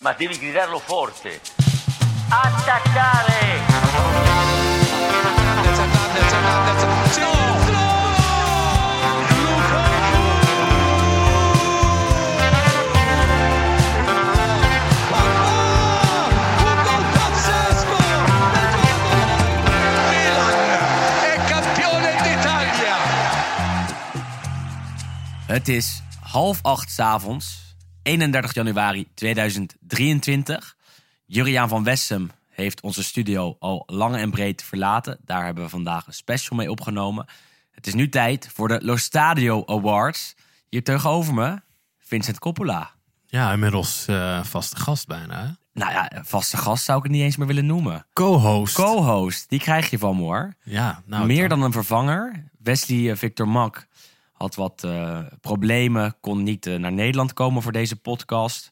ma devi gridarlo forte. Attaccare! Het is half acht 's avonds, 31 januari 2023. Juriaan van Wessem heeft onze studio al lang en breed verlaten. Daar hebben we vandaag een special mee opgenomen. Het is nu tijd voor de Lo Stadio Awards. Hier tegenover me, Vincent Coppola. Ja, inmiddels eh, vaste gast bijna. hè? Nou ja, vaste gast zou ik het niet eens meer willen noemen. Co-host. Co-host, die krijg je van me hoor. ja, nou, Meer dan een vervanger. Wesley eh, Victor Mak had wat eh, problemen, kon niet eh, naar Nederland komen voor deze podcast.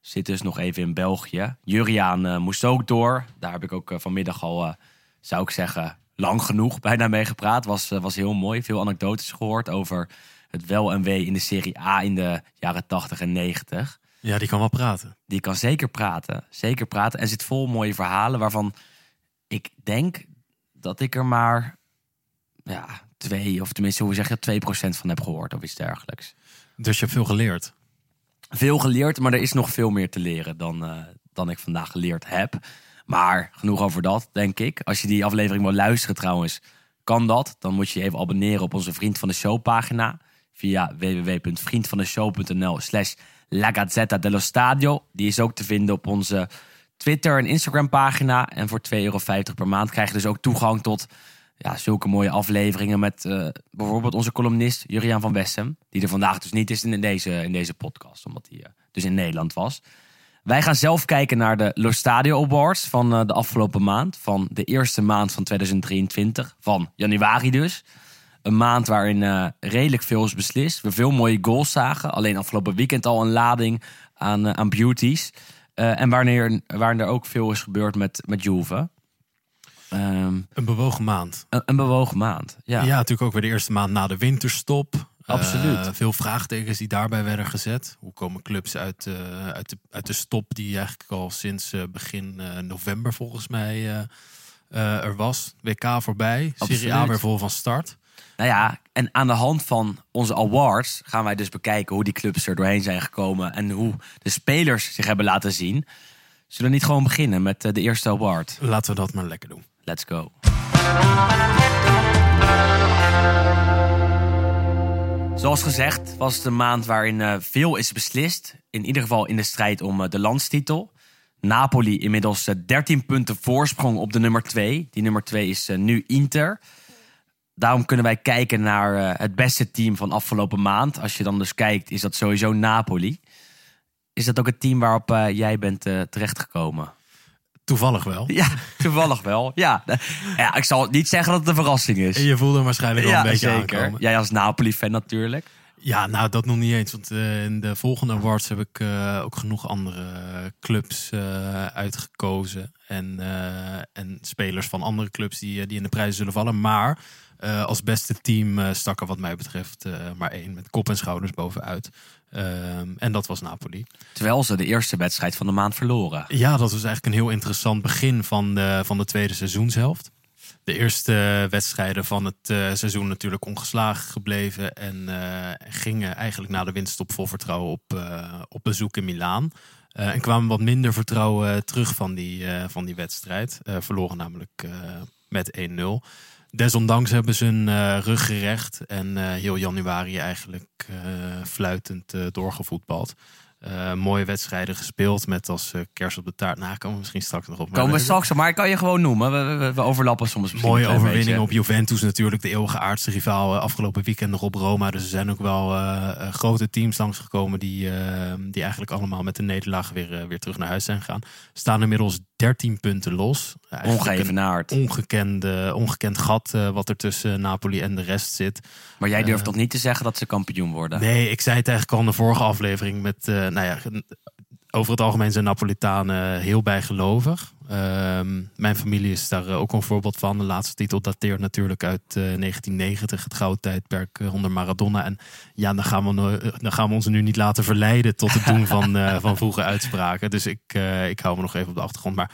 Zit dus nog even in België. Juriaan eh, moest ook door. Daar heb ik ook vanmiddag al, zou ik zeggen, lang genoeg bijna mee gepraat. Was, was heel mooi. Veel anekdotes gehoord over het wel en wee in de Serie A in de jaren 80 en 90. Ja, die kan wel praten. Die kan zeker praten. Zeker praten. En zit vol mooie verhalen waarvan ik denk dat ik er maar ja, twee, of tenminste, hoe zeg je, dat, 2% van heb gehoord of iets dergelijks. Dus je hebt veel geleerd. Veel geleerd, maar er is nog veel meer te leren dan, eh, dan ik vandaag geleerd heb. Maar genoeg over dat, denk ik. Als je die aflevering wil luisteren trouwens, kan dat. Dan moet je je even abonneren op onze Vriend van de Show pagina. Via www.vriendvandeshow.nl slash La Gazzetta dello Stadio. Die is ook te vinden op onze Twitter en Instagram pagina. En voor 2,50 euro per maand krijg je dus ook toegang tot ja, zulke mooie afleveringen met eh, bijvoorbeeld onze columnist Juriaan van Wessem. Die er vandaag dus niet is in deze, in deze podcast, omdat hij eh, dus in Nederland was. Wij gaan zelf kijken naar de Lo Stadio Awards van eh, de afgelopen maand. Van de eerste maand van 2023, van januari dus. Een maand waarin redelijk veel is beslist. We veel mooie goals zagen. Alleen afgelopen weekend al een lading aan, aan beauties. En wanneer, waarin er ook veel is gebeurd met, met Juve. Ehm, Een bewogen maand. een, een bewogen maand. Ja. Ja. natuurlijk ook weer de eerste maand na de winterstop. Absoluut. Eh, veel vraagtekens die daarbij werden gezet. Hoe komen clubs uit, eh, uit, de, uit de stop die eigenlijk al sinds eh, begin november volgens mij er was. WK voorbij. Serie A weer vol van start. Nou ja, en aan de hand van onze awards gaan wij dus bekijken hoe die clubs er doorheen zijn gekomen. En hoe de spelers zich hebben laten zien. Zullen we niet gewoon beginnen met de eerste award? Laten we dat maar lekker doen. Let's go. Zoals gezegd was het een maand waarin eh, veel is beslist. In ieder geval in de strijd om eh, de landstitel. Napoli inmiddels eh, 13 punten voorsprong op de nummer 2. Die nummer 2 is eh, nu Inter. Daarom kunnen wij kijken naar eh, het beste team van afgelopen maand. Als je dan dus kijkt, is dat sowieso Napoli. Is dat ook het team waarop eh, jij bent eh, terechtgekomen? Toevallig wel. Ja, toevallig wel. Ja. ja, ik zal niet zeggen dat het een verrassing is. En je voelde hem waarschijnlijk wel een beetje aankomen. Jij als Napoli-fan natuurlijk. Ja, nou dat nog niet eens. Want eh, in de volgende awards heb ik eh, ook genoeg andere clubs eh, uitgekozen. En, en spelers van andere clubs die, die in de prijzen zullen vallen. Maar als beste team stak er wat mij betreft maar één. Met kop en schouders bovenuit. Ehm, en dat was Napoli. Terwijl ze de eerste wedstrijd van de maand verloren. Ja, dat was eigenlijk een heel interessant begin van de, van de tweede seizoenshelft. De eerste wedstrijden van het eh, seizoen natuurlijk ongeslagen gebleven. En eh, gingen eigenlijk na de winststop vol vertrouwen op, eh, op bezoek in Milaan. En kwamen wat minder vertrouwen terug van die, van die wedstrijd. Verloren namelijk met 1-0. Desondanks hebben ze hun eh, rug gerecht. En eh, heel januari eigenlijk eh, fluitend doorgevoetbald. Eh, mooie wedstrijden gespeeld met als eh, kers op de taart. Nou, komen we misschien straks nog op. Komen we straks, op, maar ik kan je gewoon noemen. We, we, we overlappen soms misschien Mooie overwinning op Juventus natuurlijk. De eeuwige aardse rivaal eh, afgelopen weekend nog op Roma. Dus er zijn ook wel grote teams langsgekomen die, die eigenlijk allemaal met de nederlaag weer, weer terug naar huis zijn gegaan. Staan inmiddels 13 punten los. Ongeëvenaard. ongekende, ongekend gat wat er tussen Napoli en de rest zit. Maar jij durft toch niet te zeggen dat ze kampioen worden? Nee, ik zei het eigenlijk al in de vorige aflevering met, nou ja, over het algemeen zijn Napolitanen heel bijgelovig. Ehm, mijn familie is daar ook een voorbeeld van. De laatste titel dateert natuurlijk uit 1990, het gouden tijdperk onder Maradona. En ja, dan gaan, we, dan gaan we ons nu niet laten verleiden tot het doen van, van vroege uitspraken. Dus ik, ik hou me nog even op de achtergrond. Maar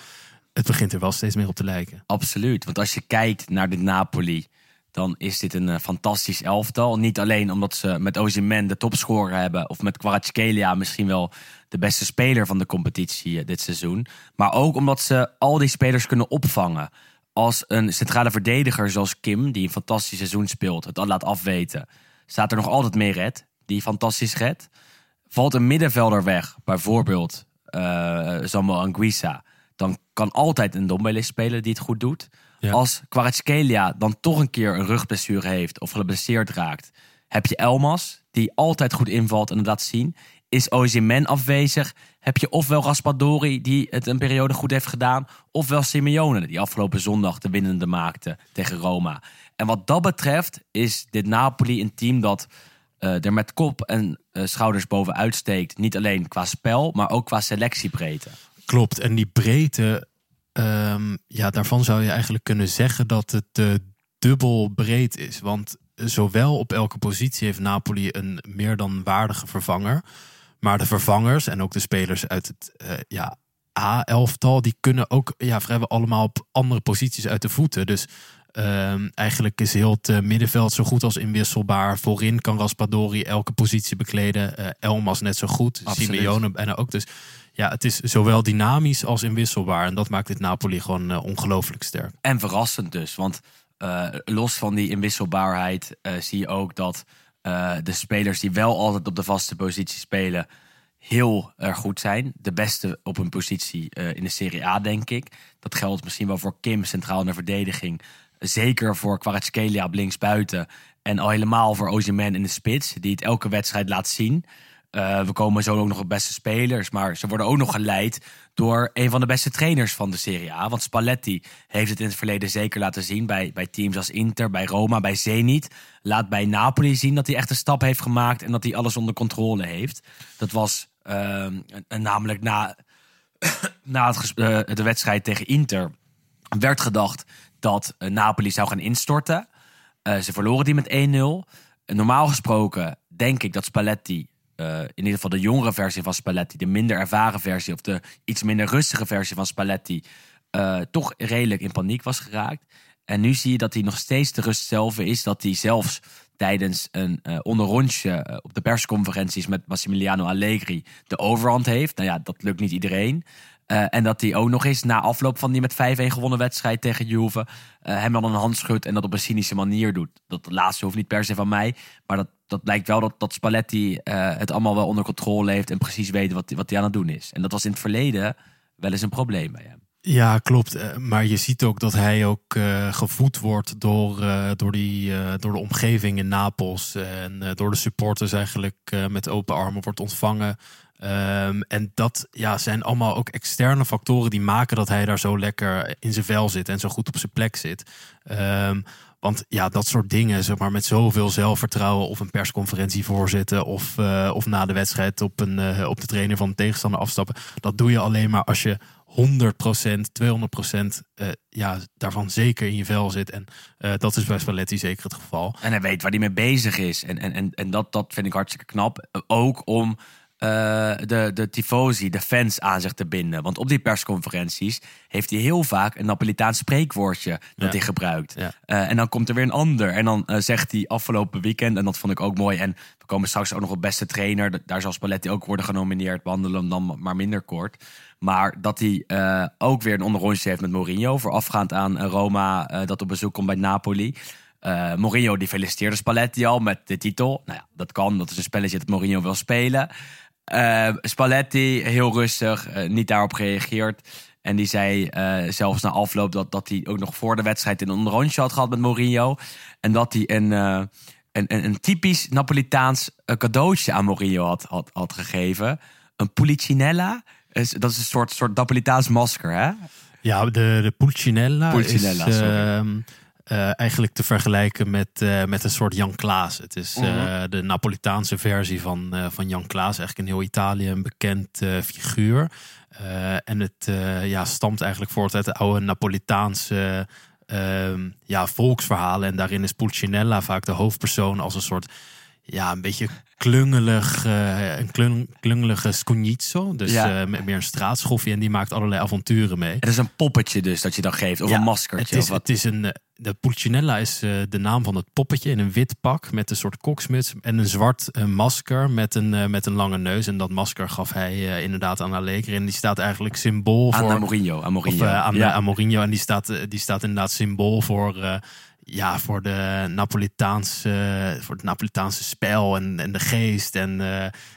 het begint er wel steeds meer op te lijken. Absoluut. Want als je kijkt naar dit Napoli, dan is dit een fantastisch elftal. Niet alleen omdat ze met Osimhen de topscorer hebben, of met Kvaratskhelia misschien wel de beste speler van de competitie dit seizoen, maar ook omdat ze al die spelers kunnen opvangen. Als een centrale verdediger zoals Kim, die een fantastisch seizoen speelt, het al laat afweten, staat er nog altijd mee red, die fantastisch red. Valt een middenvelder weg, bijvoorbeeld uh, Samuel Anguissa, dan kan altijd een Dombele spelen die het goed doet. Als Kvaratskhelia dan toch een keer een rugblessure heeft of geblesseerd raakt, heb je Elmas, die altijd goed invalt en het laat zien. Is Ozyman afwezig, heb je ofwel Raspadori, die het een periode goed heeft gedaan, ofwel Simeone, die afgelopen zondag de winnende maakte tegen Roma. En wat dat betreft is dit Napoli een team dat uh, er met kop en uh, schouders bovenuit steekt. Niet alleen qua spel, maar ook qua selectiebreedte. Klopt, en die breedte Um, ja, daarvan zou je eigenlijk kunnen zeggen dat het uh, dubbel breed is. Want zowel op elke positie heeft Napoli een meer dan waardige vervanger. Maar de vervangers en ook de spelers uit het uh, ja, A-elftal, die kunnen ook ja, vrijwel allemaal op andere posities uit de voeten. Dus um, eigenlijk is heel het uh, middenveld zo goed als inwisselbaar. Voorin kan Raspadori elke positie bekleden. Uh, Elmas net zo goed. Absoluut. Simeone bijna ook. Dus ja, het is zowel dynamisch als inwisselbaar. En dat maakt dit Napoli gewoon uh, ongelooflijk sterk. En verrassend dus. Want los van die inwisselbaarheid zie je ook dat de spelers die wel altijd op de vaste positie spelen, heel erg goed zijn. De beste op hun positie in de Serie A, denk ik. Dat geldt misschien wel voor Kim, centraal de verdediging. Zeker voor Kvaratskhelia op linksbuiten. En al helemaal voor Ozyman in de spits, die het elke wedstrijd laat zien. Uh, we komen zo ook nog op beste spelers. Maar ze worden ook nog geleid door een van de beste trainers van de Serie A. Want Spalletti heeft het in het verleden zeker laten zien. Bij, bij teams als Inter, bij Roma, bij Zenit. Laat bij Napoli zien dat hij echt een stap heeft gemaakt. En dat hij alles onder controle heeft. Dat was uh, namelijk na, na het, uh, de wedstrijd tegen Inter. Werd gedacht dat Napoli zou gaan instorten. ze verloren die met 1-0. Normaal gesproken denk ik dat Spalletti in ieder geval de jongere versie van Spalletti, de minder ervaren versie of de iets minder rustige versie van Spalletti, toch redelijk in paniek was geraakt. En nu zie je dat hij nog steeds de rust zelf is. Dat hij zelfs tijdens een uh, onderrondje op de persconferenties met Massimiliano Allegri de overhand heeft. Nou ja, dat lukt niet iedereen. Uh, en dat hij ook nog eens na afloop van die met 5-1 gewonnen wedstrijd tegen Juve hem dan een hand schudt en dat op een cynische manier doet. Dat laatste hoeft niet per se van mij, maar dat, dat blijkt wel dat, dat Spalletti het allemaal wel onder controle heeft en precies weet wat, wat hij aan het doen is. En dat was in het verleden wel eens een probleem bij hem. Ja, klopt. Maar je ziet ook dat hij ook uh, gevoed wordt door, uh, door, die, door de omgeving in Napels. En door de supporters eigenlijk met open armen wordt ontvangen. Um, en dat ja, zijn allemaal ook externe factoren die maken dat hij daar zo lekker in zijn vel zit en zo goed op zijn plek zit. Um, want ja, dat soort dingen, zeg maar, met zoveel zelfvertrouwen of een persconferentie voorzitten of, uh, of na de wedstrijd op, een, uh, op de trainer van de tegenstander afstappen. Dat doe je alleen maar als je 100%, 200% uh, ja, daarvan zeker in je vel zit. En dat is bij Spalletti zeker het geval. En hij weet waar hij mee bezig is. En, en, en, en dat, dat vind ik hartstikke knap. Ook om uh, de, de tifosi, de fans aan zich te binden. Want op die persconferenties heeft hij heel vaak een Napolitaans spreekwoordje dat ja. hij gebruikt. Ja. Uh, en dan komt er weer een ander. En dan uh, zegt hij afgelopen weekend, en dat vond ik ook mooi. En we komen straks ook nog op beste trainer. Daar zal Spalletti ook worden genomineerd. Behandelen hem dan maar minder kort. Maar dat hij ook weer een onderrondje heeft met Mourinho. Voorafgaand aan Roma, dat op bezoek komt bij Napoli. Uh, Mourinho die feliciteerde Spalletti al met de titel. Nou ja, dat kan. Dat is een spelletje dat Mourinho wil spelen. Uh, Spalletti, heel rustig, uh, niet daarop gereageerd. En die zei uh, zelfs na afloop dat, dat hij ook nog voor de wedstrijd een onderrondje had gehad met Mourinho. En dat hij een, een, een, een, typisch Napolitaans cadeautje aan Mourinho had, had, had gegeven. Een Pulcinella. Dat is een soort, soort Napolitaans masker, hè? Ja, de, de Pulcinella, Pulcinella is... eh, eigenlijk te vergelijken met, eh, met een soort Jan Klaas. Het is eh, Mhm. de Napolitaanse versie van, eh, van Jan Klaas. Eigenlijk in heel Italië een bekend eh, figuur. Eh, en het eh, ja, stamt eigenlijk voort uit de oude Napolitaanse ehm, ja, volksverhalen. En daarin is Pulcinella vaak de hoofdpersoon als een soort ja, een beetje klungelig, eh, een klung, klungelige scognizzo. Dus Ja. eh, met meer een straatschoffie. En die maakt allerlei avonturen mee. Het is een poppetje dus dat je dan geeft. Of Ja, een Het maskertje. is, of wat. het is een, eh, de Pulcinella is eh, de naam van het poppetje in een wit pak met een soort koksmuts en een zwart eh, masker met een, eh, met een lange neus. En dat masker gaf hij inderdaad aan Allegri. En die staat eigenlijk symbool Aan voor... Mourinho. Aan Mourinho. aan, ja. aan Mourinho. En die staat, die staat inderdaad symbool voor, ja, voor, de Napolitaanse, voor het Napolitaanse spel en, en de geest. En,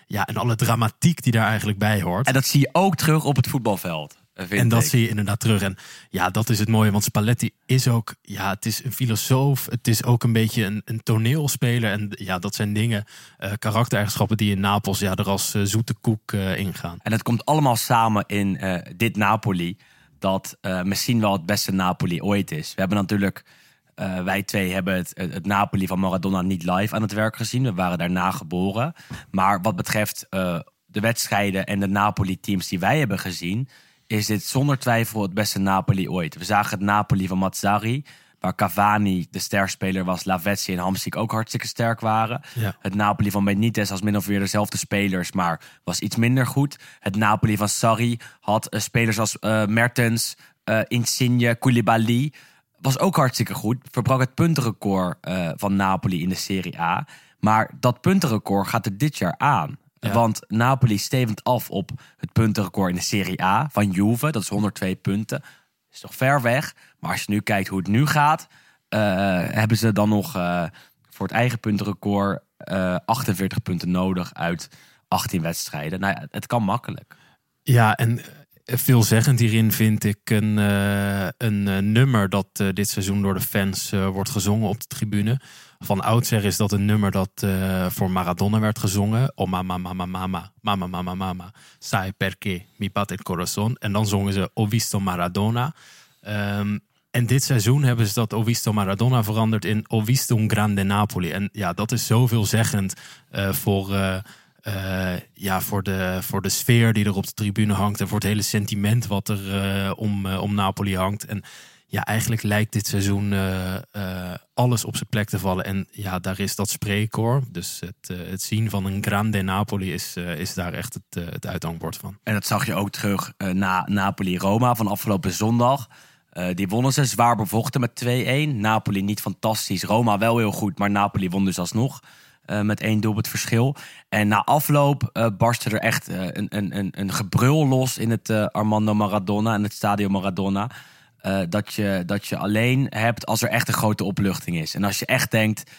ja, en alle dramatiek die daar eigenlijk bij hoort. En dat zie je ook terug op het voetbalveld. En dat ik. zie je inderdaad terug. En ja, dat is het mooie. Want Spalletti is ook, ja, het is een filosoof. Het is ook een beetje een, een toneelspeler. En ja, dat zijn dingen, eh, karaktereigenschappen die in Napels ja, er als eh, zoete koek eh, ingaan. En het komt allemaal samen in dit Napoli. Dat misschien wel het beste Napoli ooit is. We hebben natuurlijk, wij twee hebben het, het, Napoli van Maradona niet live aan het werk gezien. We waren daarna geboren. Maar wat betreft de wedstrijden en de Napoli-teams die wij hebben gezien, is dit zonder twijfel het beste Napoli ooit. We zagen het Napoli van Mazzari, waar Cavani de sterspeler was, Lavezzi en Hamsik ook hartstikke sterk waren. Ja. Het Napoli van Benitez als min of meer dezelfde spelers, maar was iets minder goed. Het Napoli van Sarri had eh, spelers als eh, Mertens, eh, Insigne, Koulibaly. Was ook hartstikke goed. Verbrak het puntenrecord van Napoli in de Serie A. Maar dat puntenrecord gaat er dit jaar aan. Ja. Want Napoli stevend af op het puntenrecord in de Serie A van Juve. Dat is 102 punten. Is toch ver weg. Maar als je nu kijkt hoe het nu gaat, eh, hebben ze dan nog eh, voor het eigen puntenrecord eh 48 punten nodig uit 18 wedstrijden. Nou ja, het kan makkelijk. Ja, en eh, veelzeggend hierin vind ik een, eh, een eh, nummer dat eh, dit seizoen door de fans eh, wordt gezongen op de tribune. Van oudsher is dat een nummer dat eh, voor Maradona werd gezongen. Oh mama, mama, mama, mama, mama, mama. Sai perché mi batte il corazon. En dan zongen ze Ho visto Maradona. Ehm, en dit seizoen hebben ze dat Ho visto Maradona veranderd in Ho visto un grande Napoli. En ja, dat is zoveelzeggend eh voor... eh, eh, ja, voor, de, voor de sfeer die er op de tribune hangt. En voor het hele sentiment wat er eh, om, eh, om Napoli hangt. En ja, eigenlijk lijkt dit seizoen eh, eh, alles op zijn plek te vallen. En ja, daar is dat spreekkoor. Dus het, eh, het zien van een grande Napoli is, is daar echt het, het uithangbord van. En dat zag je ook terug na Napoli-Roma van afgelopen zondag. Die wonnen ze zwaar bevochten met 2-1. Napoli niet fantastisch. Roma wel heel goed, maar Napoli won dus alsnog. met één doelpunt verschil. En na afloop barstte er echt een, een, een, een gebrul los in het Armando Maradona en het Stadio Maradona. Eh, dat, je, dat je alleen hebt als er echt een grote opluchting is. En als je echt denkt,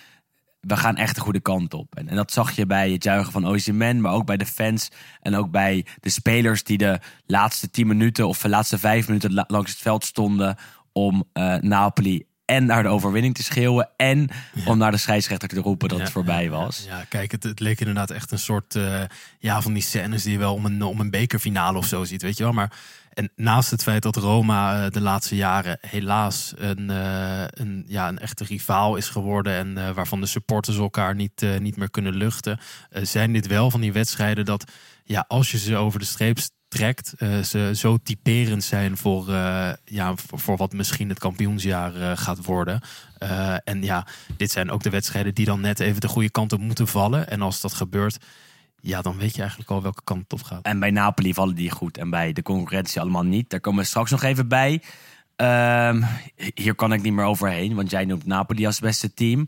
we gaan echt de goede kant op. En, en dat zag je bij het juichen van Ozyman, maar ook bij de fans en ook bij de spelers die de laatste tien minuten of de laatste vijf minuten la- langs het veld stonden om eh, Napoli en naar de overwinning te schreeuwen en om naar de scheidsrechter te roepen dat Ja, het voorbij was. Ja, ja, kijk, het, het leek inderdaad echt een soort eh, ja, van die scènes die je wel om een, om een bekerfinale of zo ziet, weet je wel. Maar en naast het feit dat Roma eh, de laatste jaren helaas een, eh, een, ja, een echte rivaal is geworden en eh, waarvan de supporters elkaar niet, niet meer kunnen luchten, zijn dit wel van die wedstrijden dat ja, als je ze over de streep trekt, ze zo typerend zijn voor, ja, voor, wat misschien het kampioensjaar gaat worden. En ja, dit zijn ook de wedstrijden die dan net even de goede kant op moeten vallen. En als dat gebeurt, ja, dan weet je eigenlijk al welke kant het op gaat. En bij Napoli vallen die goed en bij de concurrentie allemaal niet. Daar komen we straks nog even bij. Ehm, hier kan ik niet meer overheen, want jij noemt Napoli als beste team.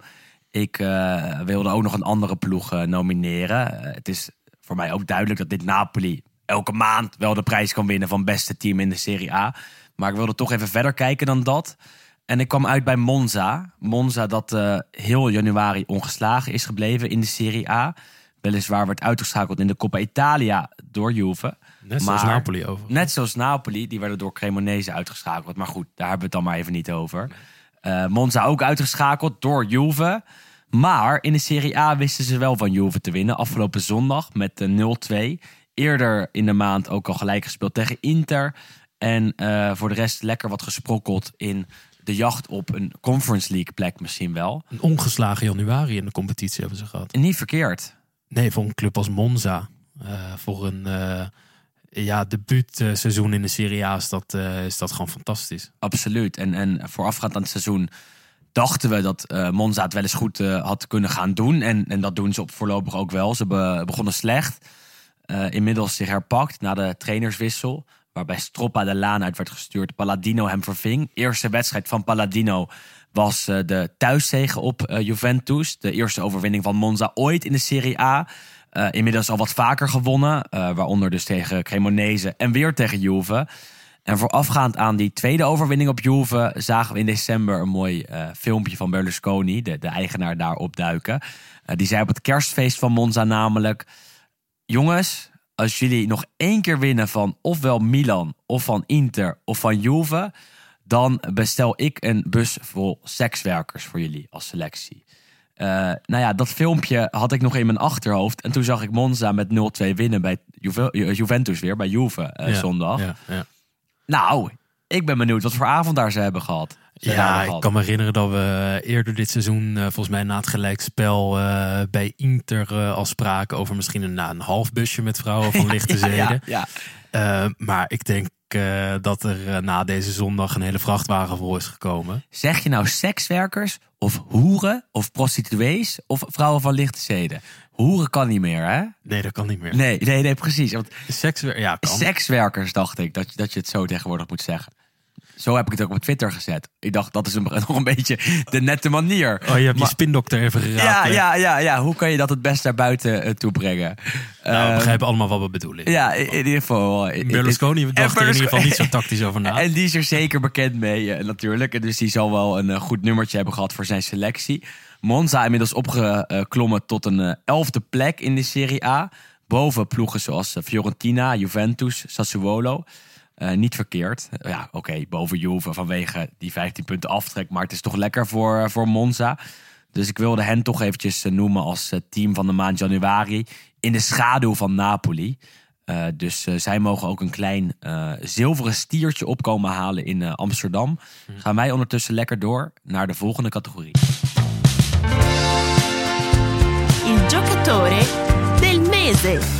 Ik eh, wilde ook nog een andere ploeg eh, nomineren. Eh, het is voor mij ook duidelijk dat dit Napoli elke maand wel de prijs kan winnen van beste team in de Serie A. Maar ik wilde toch even verder kijken dan dat. En ik kwam uit bij Monza. Monza dat heel januari ongeslagen is gebleven in de Serie A. Weliswaar werd uitgeschakeld in de Coppa Italia door Juve. Net zoals Maar- Napoli over. Net zoals Napoli, die werden door Cremonese uitgeschakeld. Maar goed, daar hebben we het dan maar even niet over. Eh, Monza ook uitgeschakeld door Juve. Maar in de Serie A wisten ze wel van Juve te winnen. Afgelopen zondag met eh, 0-2. Eerder in de maand ook al gelijk gespeeld tegen Inter. En eh, voor de rest lekker wat gesprokkeld in de de jacht op een Conference League plek misschien wel. Een ongeslagen januari in de competitie hebben ze gehad. Niet verkeerd. Nee, voor een club als Monza. eh, voor een uh, ja, debuutseizoen in de Serie A is dat, uh, is dat gewoon fantastisch. Absoluut. En, en voorafgaand aan het seizoen dachten we dat Monza het wel eens goed had kunnen gaan doen. En, en dat doen ze op voorlopig ook wel. Ze be begonnen slecht. inmiddels zich herpakt na de trainerswissel. Waarbij Stroppa de laan uit werd gestuurd. Palladino hem verving. Eerste wedstrijd van Palladino was de thuiszege op Juventus. De eerste overwinning van Monza ooit in de Serie A. Uh, inmiddels al wat vaker gewonnen. Waaronder dus tegen Cremonese en weer tegen Juve. En voorafgaand aan die tweede overwinning op Juve... zagen we in december een mooi filmpje van Berlusconi... de, de eigenaar daar opduiken. die zei op het kerstfeest van Monza namelijk... Jongens, als jullie nog één keer winnen van ofwel Milan... of van Inter of van Juve... dan bestel ik een bus vol sekswerkers voor jullie als selectie. Uh, nou ja, dat filmpje had ik nog in mijn achterhoofd. En toen zag ik Monza met 0-2 winnen bij Juve, Juventus weer, bij Juve uh, ja, zondag. Ja, ja. Nou, ik ben benieuwd wat voor avond daar ze hebben gehad. Ze ja, hebben ik gehad. kan me herinneren dat we eerder dit seizoen, uh, volgens mij na het gelijkspel, bij Inter al spraken over misschien een, nou, een half busje met vrouwen van lichte ja, zeden. ja, ja. Uh, maar ik denk uh, dat er uh, na deze zondag een hele vrachtwagen voor is gekomen. Zeg je nou sekswerkers of hoeren of prostituees of vrouwen van lichte zeden? Hoeren kan niet meer, hè? Nee, dat kan niet meer. Nee, nee, nee precies. Want Sekswer ja, kan. sekswerkers dacht ik dat, je- dat je het zo tegenwoordig moet zeggen. Zo heb ik het ook op Twitter gezet. Ik dacht, dat is een, nog een beetje de nette manier. Oh, je hebt Maar- je spindokter even geraakt. Ja, hè? ja, ja, ja. Hoe kan je dat het best naar buiten eh, toe brengen? Nou, we Eh, begrijpen allemaal wat we bedoelen. ja, in, ieder geval. eh, Berlusconi dacht er in ieder geval niet zo tactisch over na. En die is er zeker bekend mee, eh, natuurlijk. En Dus die zal wel een goed nummertje hebben gehad voor zijn selectie. Monza inmiddels opgeklommen tot een elfde plek in de Serie A. Boven ploegen zoals Fiorentina, Juventus, Sassuolo. Eh, niet verkeerd. Ja, oké, boven Juve vanwege die 15 punten aftrek. Maar het is toch lekker voor, eh, voor Monza. Dus ik wilde hen toch eventjes eh, noemen als team van de maand januari. In de schaduw van Napoli. Eh, dus zij mogen ook een klein eh, zilveren stiertje opkomen halen in eh, Amsterdam. Gaan wij ondertussen lekker door naar de volgende categorie. Il giocatore del mese.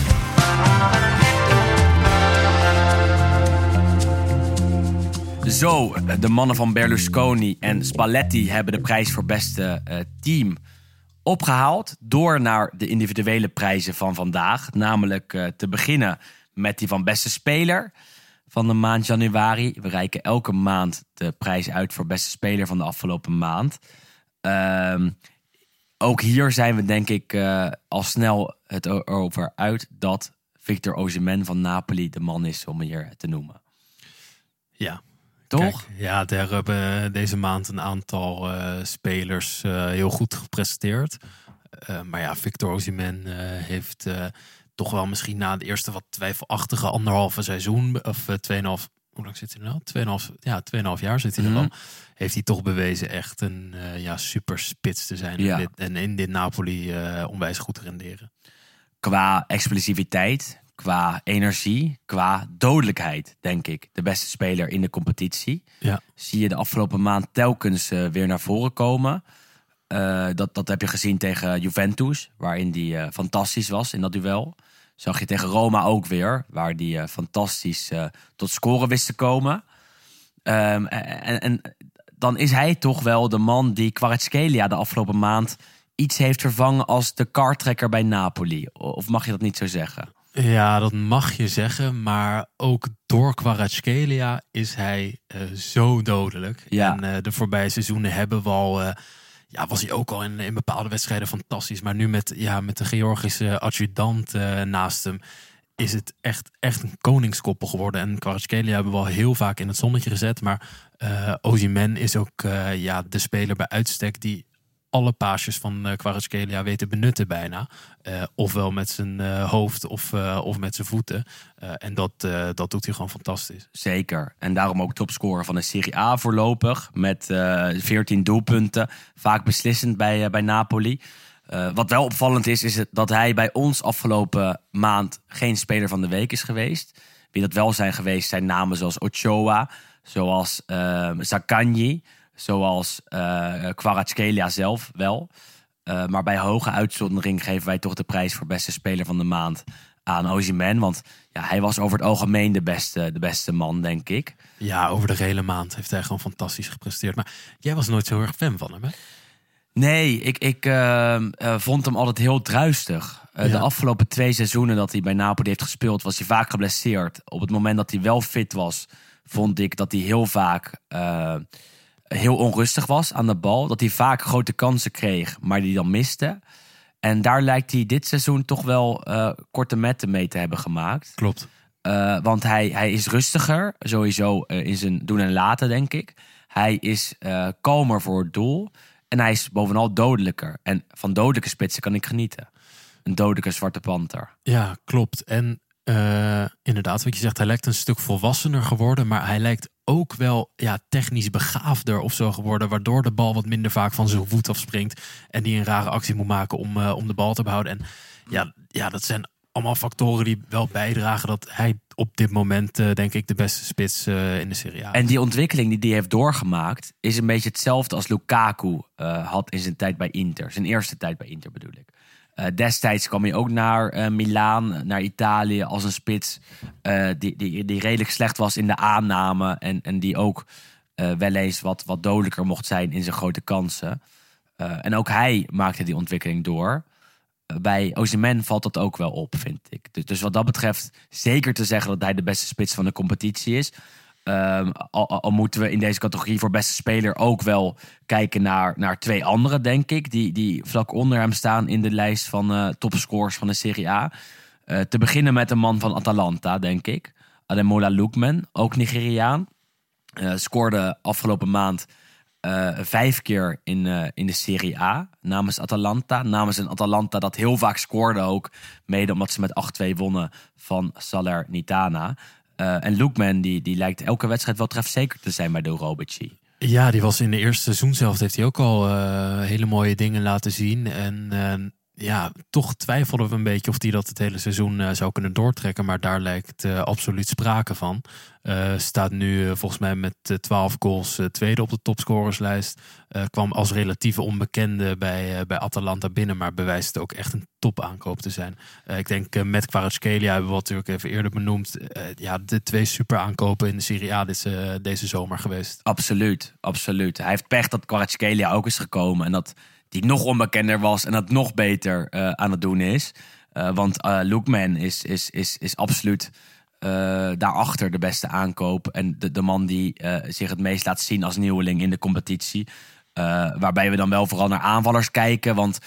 Zo, de mannen van Berlusconi en Spalletti hebben de prijs voor beste eh, team opgehaald. Door naar de individuele prijzen van vandaag. Namelijk eh, te beginnen met die van beste speler van de maand januari. We reiken elke maand de prijs uit voor beste speler van de afgelopen maand. Ehm, ook hier zijn we denk ik eh, al snel het over uit dat Victor Osimhen van Napoli de man is om hier te noemen. Ja. Toch? Kijk, ja, daar hebben deze maand een aantal eh, spelers eh, heel goed gepresteerd. Eh, maar ja, Victor Osimhen eh, heeft eh, toch wel misschien na de eerste wat twijfelachtige anderhalve seizoen, of eh, tweeënhalf, hoe lang zit hij er nou? Tweeënhalf, ja, tweeënhalf jaar zit hij er Mhm. al. Heeft hij toch bewezen echt een eh, ja, super spits te zijn. Ja. En, dit, en in dit Napoli eh, onwijs goed te renderen. qua explosiviteit, qua energie, qua dodelijkheid, denk ik. De beste speler in de competitie. Ja. Zie je de afgelopen maand telkens eh, weer naar voren komen. Eh, dat, dat heb je gezien tegen Juventus, waarin die eh, fantastisch was in dat duel. Zag je tegen Roma ook weer, waar die fantastisch tot scoren wist te komen. Ehm, en, en dan is hij toch wel de man die Kvaratskhelia de afgelopen maand iets heeft vervangen als de kartrekker bij Napoli. Of mag je dat niet zo zeggen? Ja, dat mag je zeggen. Maar ook door Kvaratskhelia is hij eh, zo dodelijk. Ja. En eh, de voorbije seizoenen hebben we al... eh, ja, was hij ook al in, in bepaalde wedstrijden fantastisch. Maar nu met, ja, met de Georgische adjudant naast hem... is het echt, echt een koningskoppel geworden. En Kvaratskhelia hebben we al heel vaak in het zonnetje gezet. Maar Osimhen is ook ja, de speler bij uitstek... die alle paasjes van uh, Kvaratskhelia weet te benutten bijna. Eh, ofwel met zijn eh, hoofd of, eh, of met zijn voeten. Eh, en dat, eh, dat doet hij gewoon fantastisch. Zeker. En daarom ook topscorer van de Serie A voorlopig. Met eh 14 doelpunten. Vaak beslissend bij, eh, bij Napoli. Eh, wat wel opvallend is, is dat hij bij ons afgelopen maand geen speler van de week is geweest. Wie dat wel zijn geweest zijn namen zoals Ochoa, zoals eh Zakanji, Zoals Kvaratskhelia zelf wel. Eh, maar bij hoge uitzondering geven wij toch de prijs voor beste speler van de maand aan Osimhen. Want ja, hij was over het algemeen de beste, de beste man, denk ik. Ja, over de hele maand heeft hij gewoon fantastisch gepresteerd. Maar jij was nooit zo erg fan van hem, hè? Nee, ik, ik eh, vond hem altijd heel druistig. Ja. De afgelopen twee seizoenen dat hij bij Napoli heeft gespeeld, was hij vaak geblesseerd. Op het moment dat hij wel fit was, vond ik dat hij heel vaak heel onrustig was aan de bal. Dat hij vaak grote kansen kreeg, maar die dan miste. En daar lijkt hij dit seizoen toch wel eh, korte metten mee te hebben gemaakt. Klopt. Uh, want hij, hij is rustiger, sowieso uh, in zijn doen en laten, denk ik. Hij is kalmer voor het doel. En hij is bovenal dodelijker. En van dodelijke spitsen kan ik genieten. Een dodelijke zwarte panter. Ja, klopt. En inderdaad, wat je zegt, hij lijkt een stuk volwassener geworden. Maar hij lijkt ook wel ja, technisch begaafder of zo geworden. Waardoor de bal wat minder vaak van zijn voet afspringt. En die een rare actie moet maken om, uh, om de bal te behouden. En ja, ja, dat zijn allemaal factoren die wel bijdragen dat hij op dit moment, uh, denk ik, de beste spits uh, in de Serie. En die ontwikkeling die hij heeft doorgemaakt, is een beetje hetzelfde als Lukaku had in zijn tijd bij Inter. Zijn eerste tijd bij Inter bedoel ik. Uh, destijds kwam hij ook naar uh, Milaan, naar Italië als een spits uh, die, die, die redelijk slecht was in de aanname en, en die ook wel eens wat, wat dodelijker mocht zijn in zijn grote kansen. En ook hij maakte die ontwikkeling door. Bij Osimhen valt dat ook wel op, vind ik. Dus, dus wat dat betreft zeker te zeggen dat hij de beste spits van de competitie is. Um, al, moeten we in deze categorie voor beste speler ook wel kijken naar, naar twee anderen, denk ik. Die, die vlak onder hem staan in de lijst van uh, topscorers van de Serie A. Uh, te beginnen met een man van Atalanta, denk ik. Ademola Lookman, ook Nigeriaan. Uh, scoorde afgelopen maand vijf keer in, in de Serie A namens Atalanta. Namens een Atalanta dat heel vaak scoorde ook. Mede omdat ze met 8-2 wonnen van Salernitana. Uh, en Lookman die, die lijkt elke wedstrijd wel trefzeker te zijn bij de Robici. Ja, die was in de eerste seizoen zelf. Heeft hij ook al uh, hele mooie dingen laten zien. En uh, ja, toch twijfelden we een beetje of hij dat het hele seizoen uh, zou kunnen doortrekken. Maar daar lijkt uh, absoluut sprake van. Uh, staat nu volgens mij met 12 goals tweede op de topscorerslijst. Kwam als relatieve onbekende bij, bij Atalanta binnen. Maar bewijst ook echt een topaankoop te zijn. Ik denk met Kvaratskhelia hebben we natuurlijk even eerder benoemd. Ja, de twee super aankopen in de Serie A dit, deze zomer geweest. Absoluut, absoluut. Hij heeft pech dat Kvaratskhelia ook is gekomen. En dat die nog onbekender was en dat nog beter uh, aan het doen is. Uh, want uh, Lookman is, is, is, is absoluut daarachter de beste aankoop. En de, de man die zich het meest laat zien als nieuweling in de competitie. waarbij we dan wel vooral naar aanvallers kijken. Want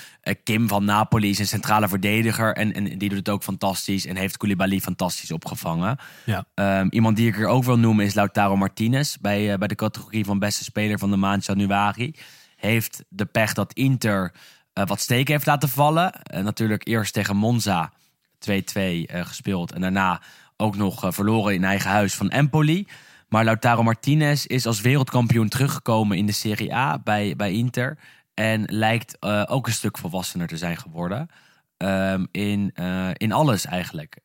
Kim van Napoli is een centrale verdediger. En, en die doet het ook fantastisch. En heeft Koulibaly fantastisch opgevangen. Ja. Um, iemand die ik er ook wil noemen is Lautaro Martinez. Bij, bij de categorie van beste speler van de maand januari heeft de pech dat Inter uh, wat steken heeft laten vallen. Uh, natuurlijk eerst tegen Monza 2-2 uh, gespeeld. En daarna ook nog verloren in eigen huis van Empoli. Maar Lautaro Martinez is als wereldkampioen teruggekomen in de Serie A bij, bij Inter. En lijkt ook een stuk volwassener te zijn geworden. Um, in, in alles eigenlijk.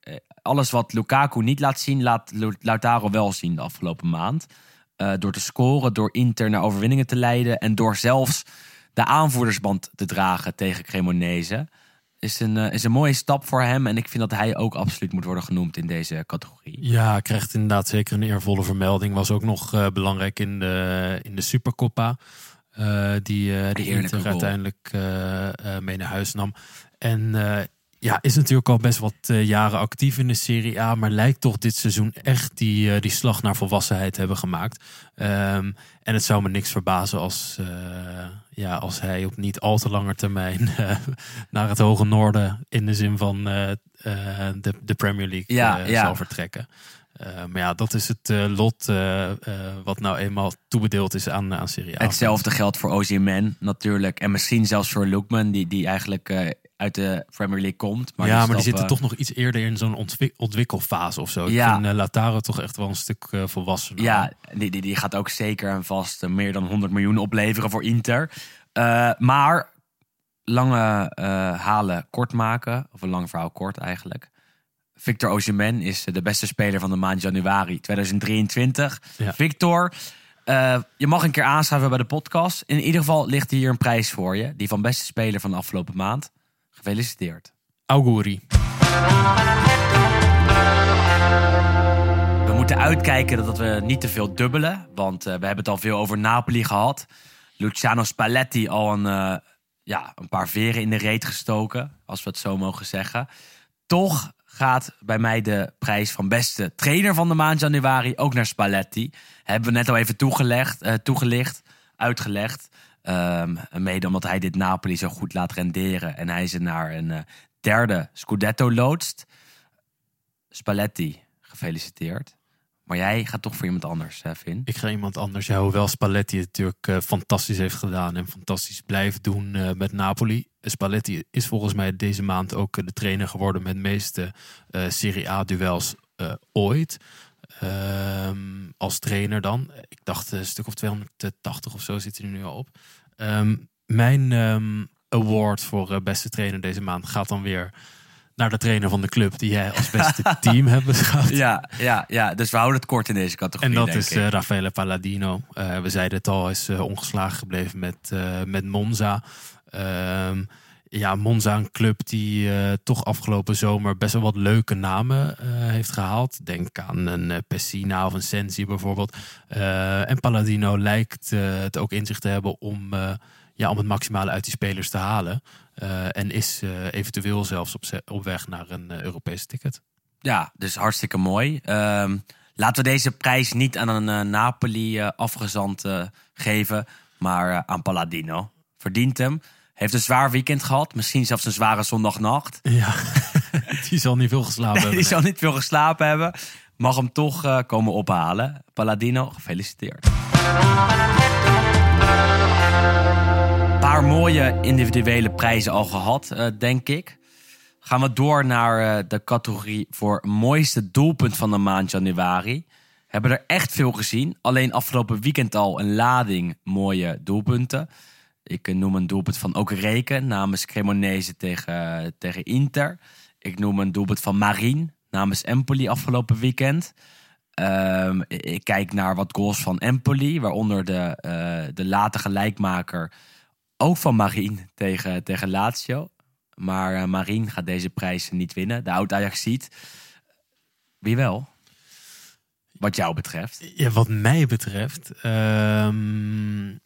Alles wat Lukaku niet laat zien, laat Lautaro wel zien de afgelopen maand. Uh, door te scoren, door Inter naar overwinningen te leiden en door zelfs de aanvoerdersband te dragen tegen Cremonese. Is een, uh, is een mooie stap voor hem en ik vind dat hij ook absoluut moet worden genoemd in deze categorie. Ja, krijgt inderdaad zeker een eervolle vermelding. Was ook nog uh, belangrijk in de, in de Supercoppa. die die Inter rol. uiteindelijk mee naar huis nam. En ja, is natuurlijk al best wat uh, jaren actief in de Serie A, maar lijkt toch dit seizoen echt die, uh, die slag naar volwassenheid hebben gemaakt. Um, en het zou me niks verbazen als, uh, ja, als hij op niet al te lange termijn naar het hoge noorden in de zin van de, de Premier League ja, ja. zal vertrekken. Maar ja, dat is het lot wat nou eenmaal toebedeeld is aan, aan Serie A. Hetzelfde geldt voor Osimhen natuurlijk. En misschien zelfs voor Lookman, die, die eigenlijk uit de Premier League komt. Maar ja, maar die zitten toch nog iets eerder in zo'n ontwik ontwikkelfase of zo. Ja. Ik vind Lautaro toch echt wel een stuk volwassener. Ja, die, die, die gaat ook zeker en vast meer dan 100 miljoen opleveren voor Inter. maar lange halen kort maken, of een lang verhaal kort eigenlijk. Victor Osimhen is de beste speler van de maand januari 2023. Ja. Victor, Eh, je mag een keer aanschuiven bij de podcast. In ieder geval ligt hier een prijs voor je. Die van beste speler van de afgelopen maand. Gefeliciteerd. Auguri. We moeten uitkijken dat we niet te veel dubbelen. Want eh, we hebben het al veel over Napoli gehad. Luciano Spalletti al een, eh, ja, een paar veren in de reet gestoken. Als we het zo mogen zeggen. Toch gaat bij mij de prijs van beste trainer van de maand januari ook naar Spalletti. Hebben we net al even toegelegd, eh, toegelicht, uitgelegd. Ehm, mede omdat hij dit Napoli zo goed laat renderen. En hij ze naar een eh, derde Scudetto loodst. Spalletti, gefeliciteerd. Maar jij gaat toch voor iemand anders, hè, Vin? Ik ga iemand anders. Ja, hoewel Spalletti het natuurlijk eh, fantastisch heeft gedaan en fantastisch blijft doen eh, met Napoli. Spalletti is volgens mij deze maand ook eh, de trainer geworden met de meeste Serie A-duels ooit. Ehm, als trainer dan. Ik dacht een stuk of 280 of zo zit hij nu al op. Ehm, mijn ehm, award voor beste trainer deze maand gaat dan weer naar de trainer van de club die jij als beste team hebt beschouwd. Ja, ja, ja, dus we houden het kort in deze categorie. En dat denk is Raffaele Palladino. Eh, we zeiden het al, hij is eh, ongeslagen gebleven met, met Monza. Ehm, ja, Monza, een club die toch afgelopen zomer best wel wat leuke namen heeft gehaald. Denk aan een Pessina of een Sensi bijvoorbeeld. En Palladino lijkt het ook in zich te hebben om, ja, om het maximale uit die spelers te halen. Eh, en is eh, eventueel zelfs op, op weg naar een eh, Europese ticket. Ja, dus hartstikke mooi. Ehm, laten we deze prijs niet aan een Napoli afgezant geven, maar aan Palladino. Verdient hem. Heeft een zwaar weekend gehad. Misschien zelfs een zware zondagnacht. Ja, die zal niet veel geslapen hebben. Die zal niet veel geslapen hebben. Mag hem toch komen ophalen. Palladino, gefeliciteerd. Paar mooie individuele prijzen al gehad, eh, denk ik. Gaan we door naar eh, de categorie voor mooiste doelpunt van de maand januari. Hebben er echt veel gezien. Alleen afgelopen weekend al een lading mooie doelpunten. Ik eh, noem een doelpunt van ook Reken namens Cremonese tegen, tegen Inter. Ik noem een doelpunt van Marien namens Empoli afgelopen weekend. Ehm, ik kijk naar wat goals van Empoli, waaronder de, de late gelijkmaker ook van Marien tegen, tegen Lazio. Maar eh, Marien gaat deze prijs niet winnen. De oud Ajax ziet. Wie wel? Wat jou betreft. Ja, wat mij betreft ehm,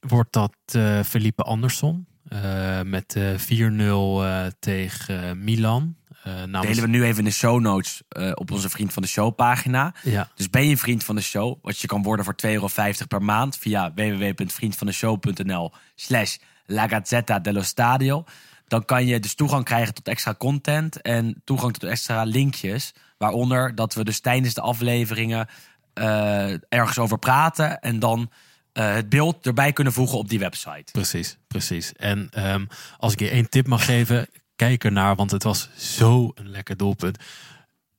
wordt dat eh, Felipe Anderson eh, met eh 4-0 eh, tegen Milan. Eh namens, Delen we nu even in de show notes eh, op onze Vriend van de Show pagina. Ja, Dus ben je vriend van de show, wat je kan worden voor 2,50 euro per maand via www.vriendvandeshow.nl slash La Gazzetta dello Stadio. Dan kan je dus toegang krijgen tot extra content en toegang tot extra linkjes. Waaronder dat we dus tijdens de afleveringen eh, ergens over praten en dan eh, het beeld erbij kunnen voegen op die website. precies, precies. En ehm, als ik je één tip mag geven, kijk ernaar, want het was zo een lekker doelpunt.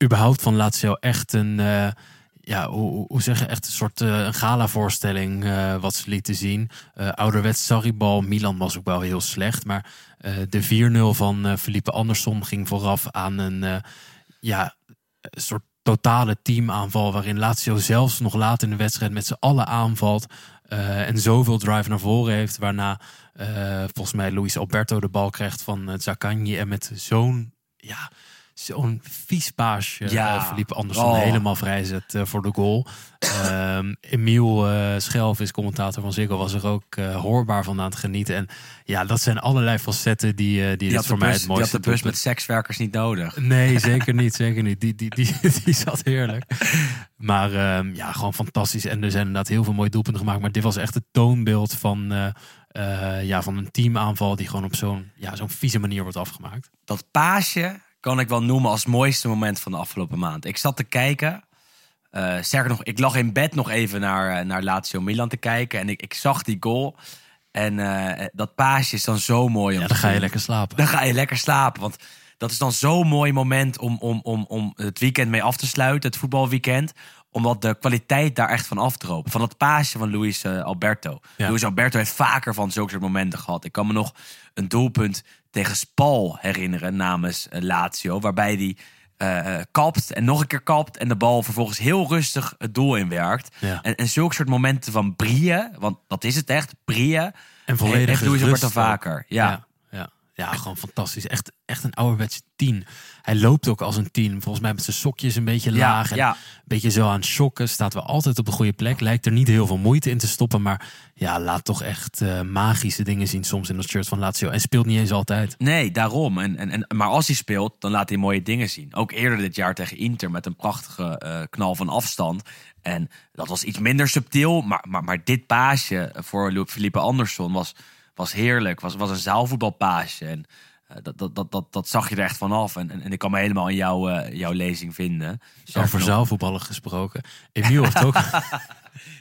Überhaupt van Lazio echt een, eh, ja, hoe, hoe- hoe zeg je, echt een soort eh, een gala-voorstelling eh, wat ze lieten zien. Ouderwets Sarribal, Milan was ook wel heel slecht, maar de 4-0 van Felipe Anderson ging vooraf aan een, ja, soort totale teamaanval waarin Lazio zelfs nog laat in de wedstrijd met z'n allen aanvalt en zoveel drive naar voren heeft, waarna volgens mij Luis Alberto de bal krijgt van uh, Zaccagni en met zo'n ja, zo'n vies paasje Ja. eh, Oh. helemaal vrijzet eh, voor de goal. Ehm Emiel eh Schelvis, commentator van Ziggo, was er ook eh, hoorbaar van aan het genieten. En ja, dat zijn allerlei facetten die, eh, die, Die dit had, voor mij bus, het die had mooiste de bus met sekswerkers niet nodig. Nee, zeker niet. Zeker niet. Die, die, die, die zat heerlijk. Maar ehm, ja, gewoon fantastisch. En er zijn inderdaad heel veel mooie doelpunten gemaakt. Maar dit was echt het toonbeeld van, eh, ja, van een teamaanval die gewoon op zo'n ja, zo'n vieze manier wordt afgemaakt. dat paasje kan ik wel noemen als het mooiste moment van de afgelopen maand. Ik zat te kijken. eh sterker nog, ik lag in bed nog even naar, eh, naar Lazio Milan te kijken. En ik, ik zag die goal. En dat paasje is dan zo mooi. Om Ja, dan ga je lekker slapen. Dan ga je lekker slapen. Want dat is dan zo'n mooi moment om, om, om, om het weekend mee af te sluiten. Het voetbalweekend. Omdat de kwaliteit daar echt van afdroopt. Van dat paasje van Luis eh, Alberto. Ja. Luis Alberto heeft vaker van zulke soort momenten gehad. Ik kan me nog een doelpunt tegen Spal herinneren namens eh, Lazio. Waarbij hij eh, kapt en nog een keer kapt en de bal vervolgens heel rustig het doel inwerkt. Ja. En, en zulke soort momenten van brieën, want dat is het echt, brieën, En volledig heeft Luis Alberto vaker. Ja. Ja, ja. gewoon fantastisch. Echt, echt een ouderwetse tien. Hij loopt ook als een tien. Volgens mij met zijn sokjes een beetje Ja, laag. En ja. Een beetje zo aan het shocken. Staat wel altijd op de goede plek. Lijkt er niet heel veel moeite in te stoppen. Maar ja, laat toch echt eh, magische dingen zien soms in dat shirt van Lazio. En speelt niet eens altijd. Nee, daarom. En, en, en, maar als hij speelt, dan laat hij mooie dingen zien. Ook eerder dit jaar tegen Inter met een prachtige eh, knal van afstand. En dat was iets minder subtiel. Maar, maar, maar dit paasje voor Felipe Anderson was, was heerlijk. Was, was een zaalvoetbalpaasje. En eh, dat, dat, dat, dat, dat zag je er echt vanaf. En, en, en ik kan me helemaal in jouw, eh, jouw lezing vinden. Sterker Over zaalvoetballen gesproken. Emiel heeft ook...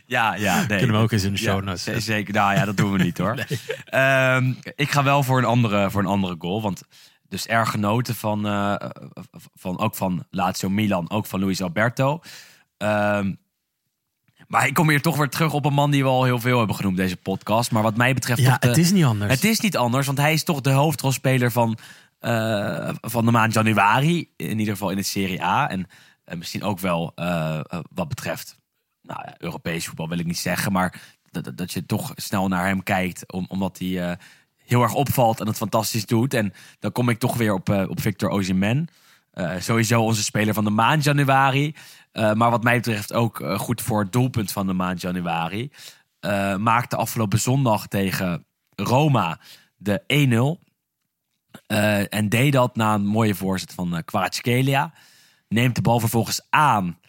Ja, ja. Nee. Kunnen we ook eens in de show notes zeker. Nou ja, dat doen we niet hoor. Ehm, ik ga wel voor een andere, voor een andere goal. Want dus erg genoten van, eh, van ook van Lazio Milan, ook van Luis Alberto. Ehm, maar ik kom hier toch weer terug op een man die we al heel veel hebben genoemd deze podcast. Maar wat mij betreft Ja, de- het is niet anders. het is niet anders, want hij is toch de hoofdrolspeler van, eh, van de maand januari. In ieder geval in de Serie A. En misschien ook wel eh, eh, wat betreft nou, ja, Europees voetbal, wil ik niet zeggen. Maar dat, dat- dat je toch snel naar hem kijkt, om, omdat hij heel erg opvalt en het fantastisch doet. En dan kom ik toch weer op, op Victor Osimhen. Sowieso onze speler van de maand januari. Eh, maar wat mij betreft ook eh, goed voor het doelpunt van de maand januari. Eh, maakte afgelopen zondag tegen Roma de 1-0. Eh, en deed dat na een mooie voorzet van uh. Neemt de bal vervolgens aan.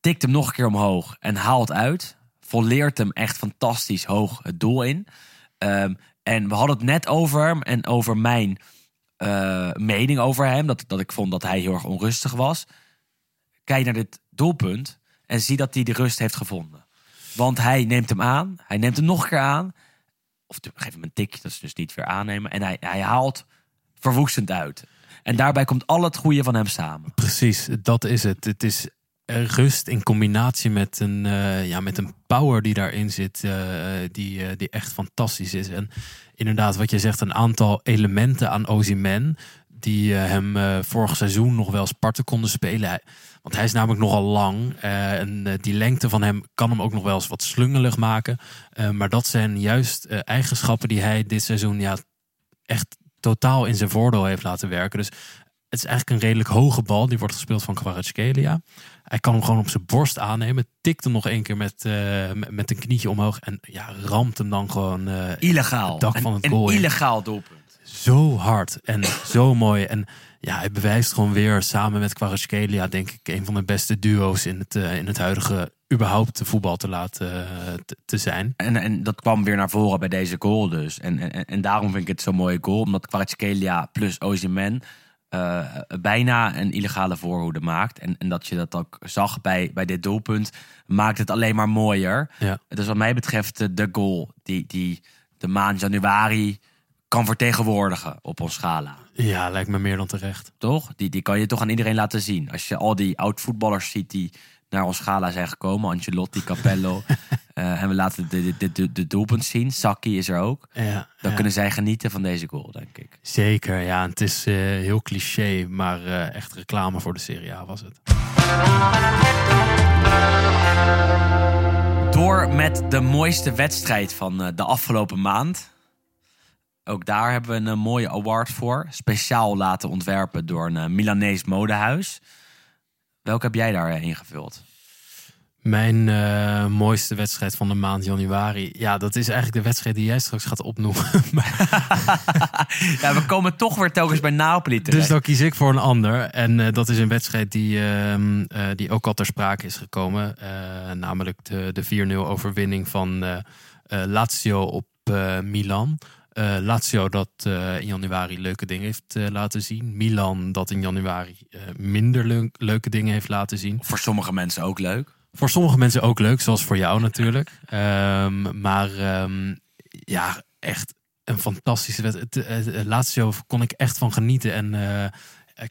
Tikt hem nog een keer omhoog en haalt uit. Volleert hem echt fantastisch hoog het doel in. Ehm, en we hadden het net over hem en over mijn mening over hem. Dat, dat ik vond dat hij heel erg onrustig was. Kijk naar dit doelpunt en zie dat hij de rust heeft gevonden. Want hij neemt hem aan. Hij neemt hem nog een keer aan. Of geef hem een tikje, dat is dus niet weer aannemen. En hij, hij haalt verwoestend uit. En daarbij komt al het goede van hem samen. Precies, dat is het. Het is rust in combinatie met een, uh, ja, met een power die daarin zit, uh, die, die echt fantastisch is. En inderdaad, wat je zegt, een aantal elementen aan Ozyman die hem vorig seizoen nog wel Sparta konden spelen. Want hij is namelijk nogal lang en die lengte van hem kan hem ook nog wel eens wat slungelig maken. maar dat zijn juist eigenschappen die hij dit seizoen ja, echt totaal in zijn voordeel heeft laten werken. Dus het is eigenlijk een redelijk hoge bal. Die wordt gespeeld van Kvaratskhelia. Hij kan hem gewoon op zijn borst aannemen. Tikt hem nog één keer met, uh, met een knietje omhoog. En ja, ramt hem dan gewoon uh, illegaal. het dak van het een, goal Een in. illegaal doelpunt. Zo hard en zo mooi. En ja, hij bewijst gewoon weer samen met Kvaratskhelia, denk ik, een van de beste duo's in het, uh, in het huidige überhaupt voetbal te laten te, te, zijn. En, en dat kwam weer naar voren bij deze goal dus. En, en, en daarom vind ik het zo'n mooie goal. Omdat Kvaratskhelia plus Ozyman uh, bijna een illegale voorhoede maakt. En, en dat je dat ook zag bij, bij dit doelpunt, maakt het alleen maar mooier. Ja. Dus wat mij betreft de goal die, die de maand januari kan vertegenwoordigen op ons schala. Ja, lijkt me meer dan terecht. Toch? Die, die kan je toch aan iedereen laten zien. Als je al die oud-voetballers ziet die naar ons schala zijn gekomen. Ancelotti, Capello. uh, en we laten de, de, de, de doelpunt zien. Saki is er ook. Ja, Dan ja. kunnen zij genieten van deze goal, denk ik. Zeker, ja. Het is uh, heel cliché, maar uh, echt reclame voor de Serie A was het. Door met de mooiste wedstrijd van de afgelopen maand. Ook daar hebben we een mooie award voor. Speciaal laten ontwerpen door een Milanees modehuis. Welke heb jij daar ingevuld? Mijn uh, mooiste wedstrijd van de maand januari. Ja, dat is eigenlijk de wedstrijd die jij straks gaat opnoemen. ja, we komen toch weer telkens bij Napoli terecht. Dus dan kies ik voor een ander. En uh, dat is een wedstrijd die, uh, die ook al ter sprake is gekomen. namelijk de, de 4-0 overwinning van Lazio op Milan. Uh, Lazio dat uh, in januari leuke dingen heeft uh, laten zien. Milan dat in januari minder leuk, leuke dingen heeft laten zien. Voor sommige mensen ook leuk. Voor sommige mensen ook leuk, zoals voor jou natuurlijk. um, maar um, ja, echt een fantastische wedstrijd. Lazio kon ik echt van genieten. En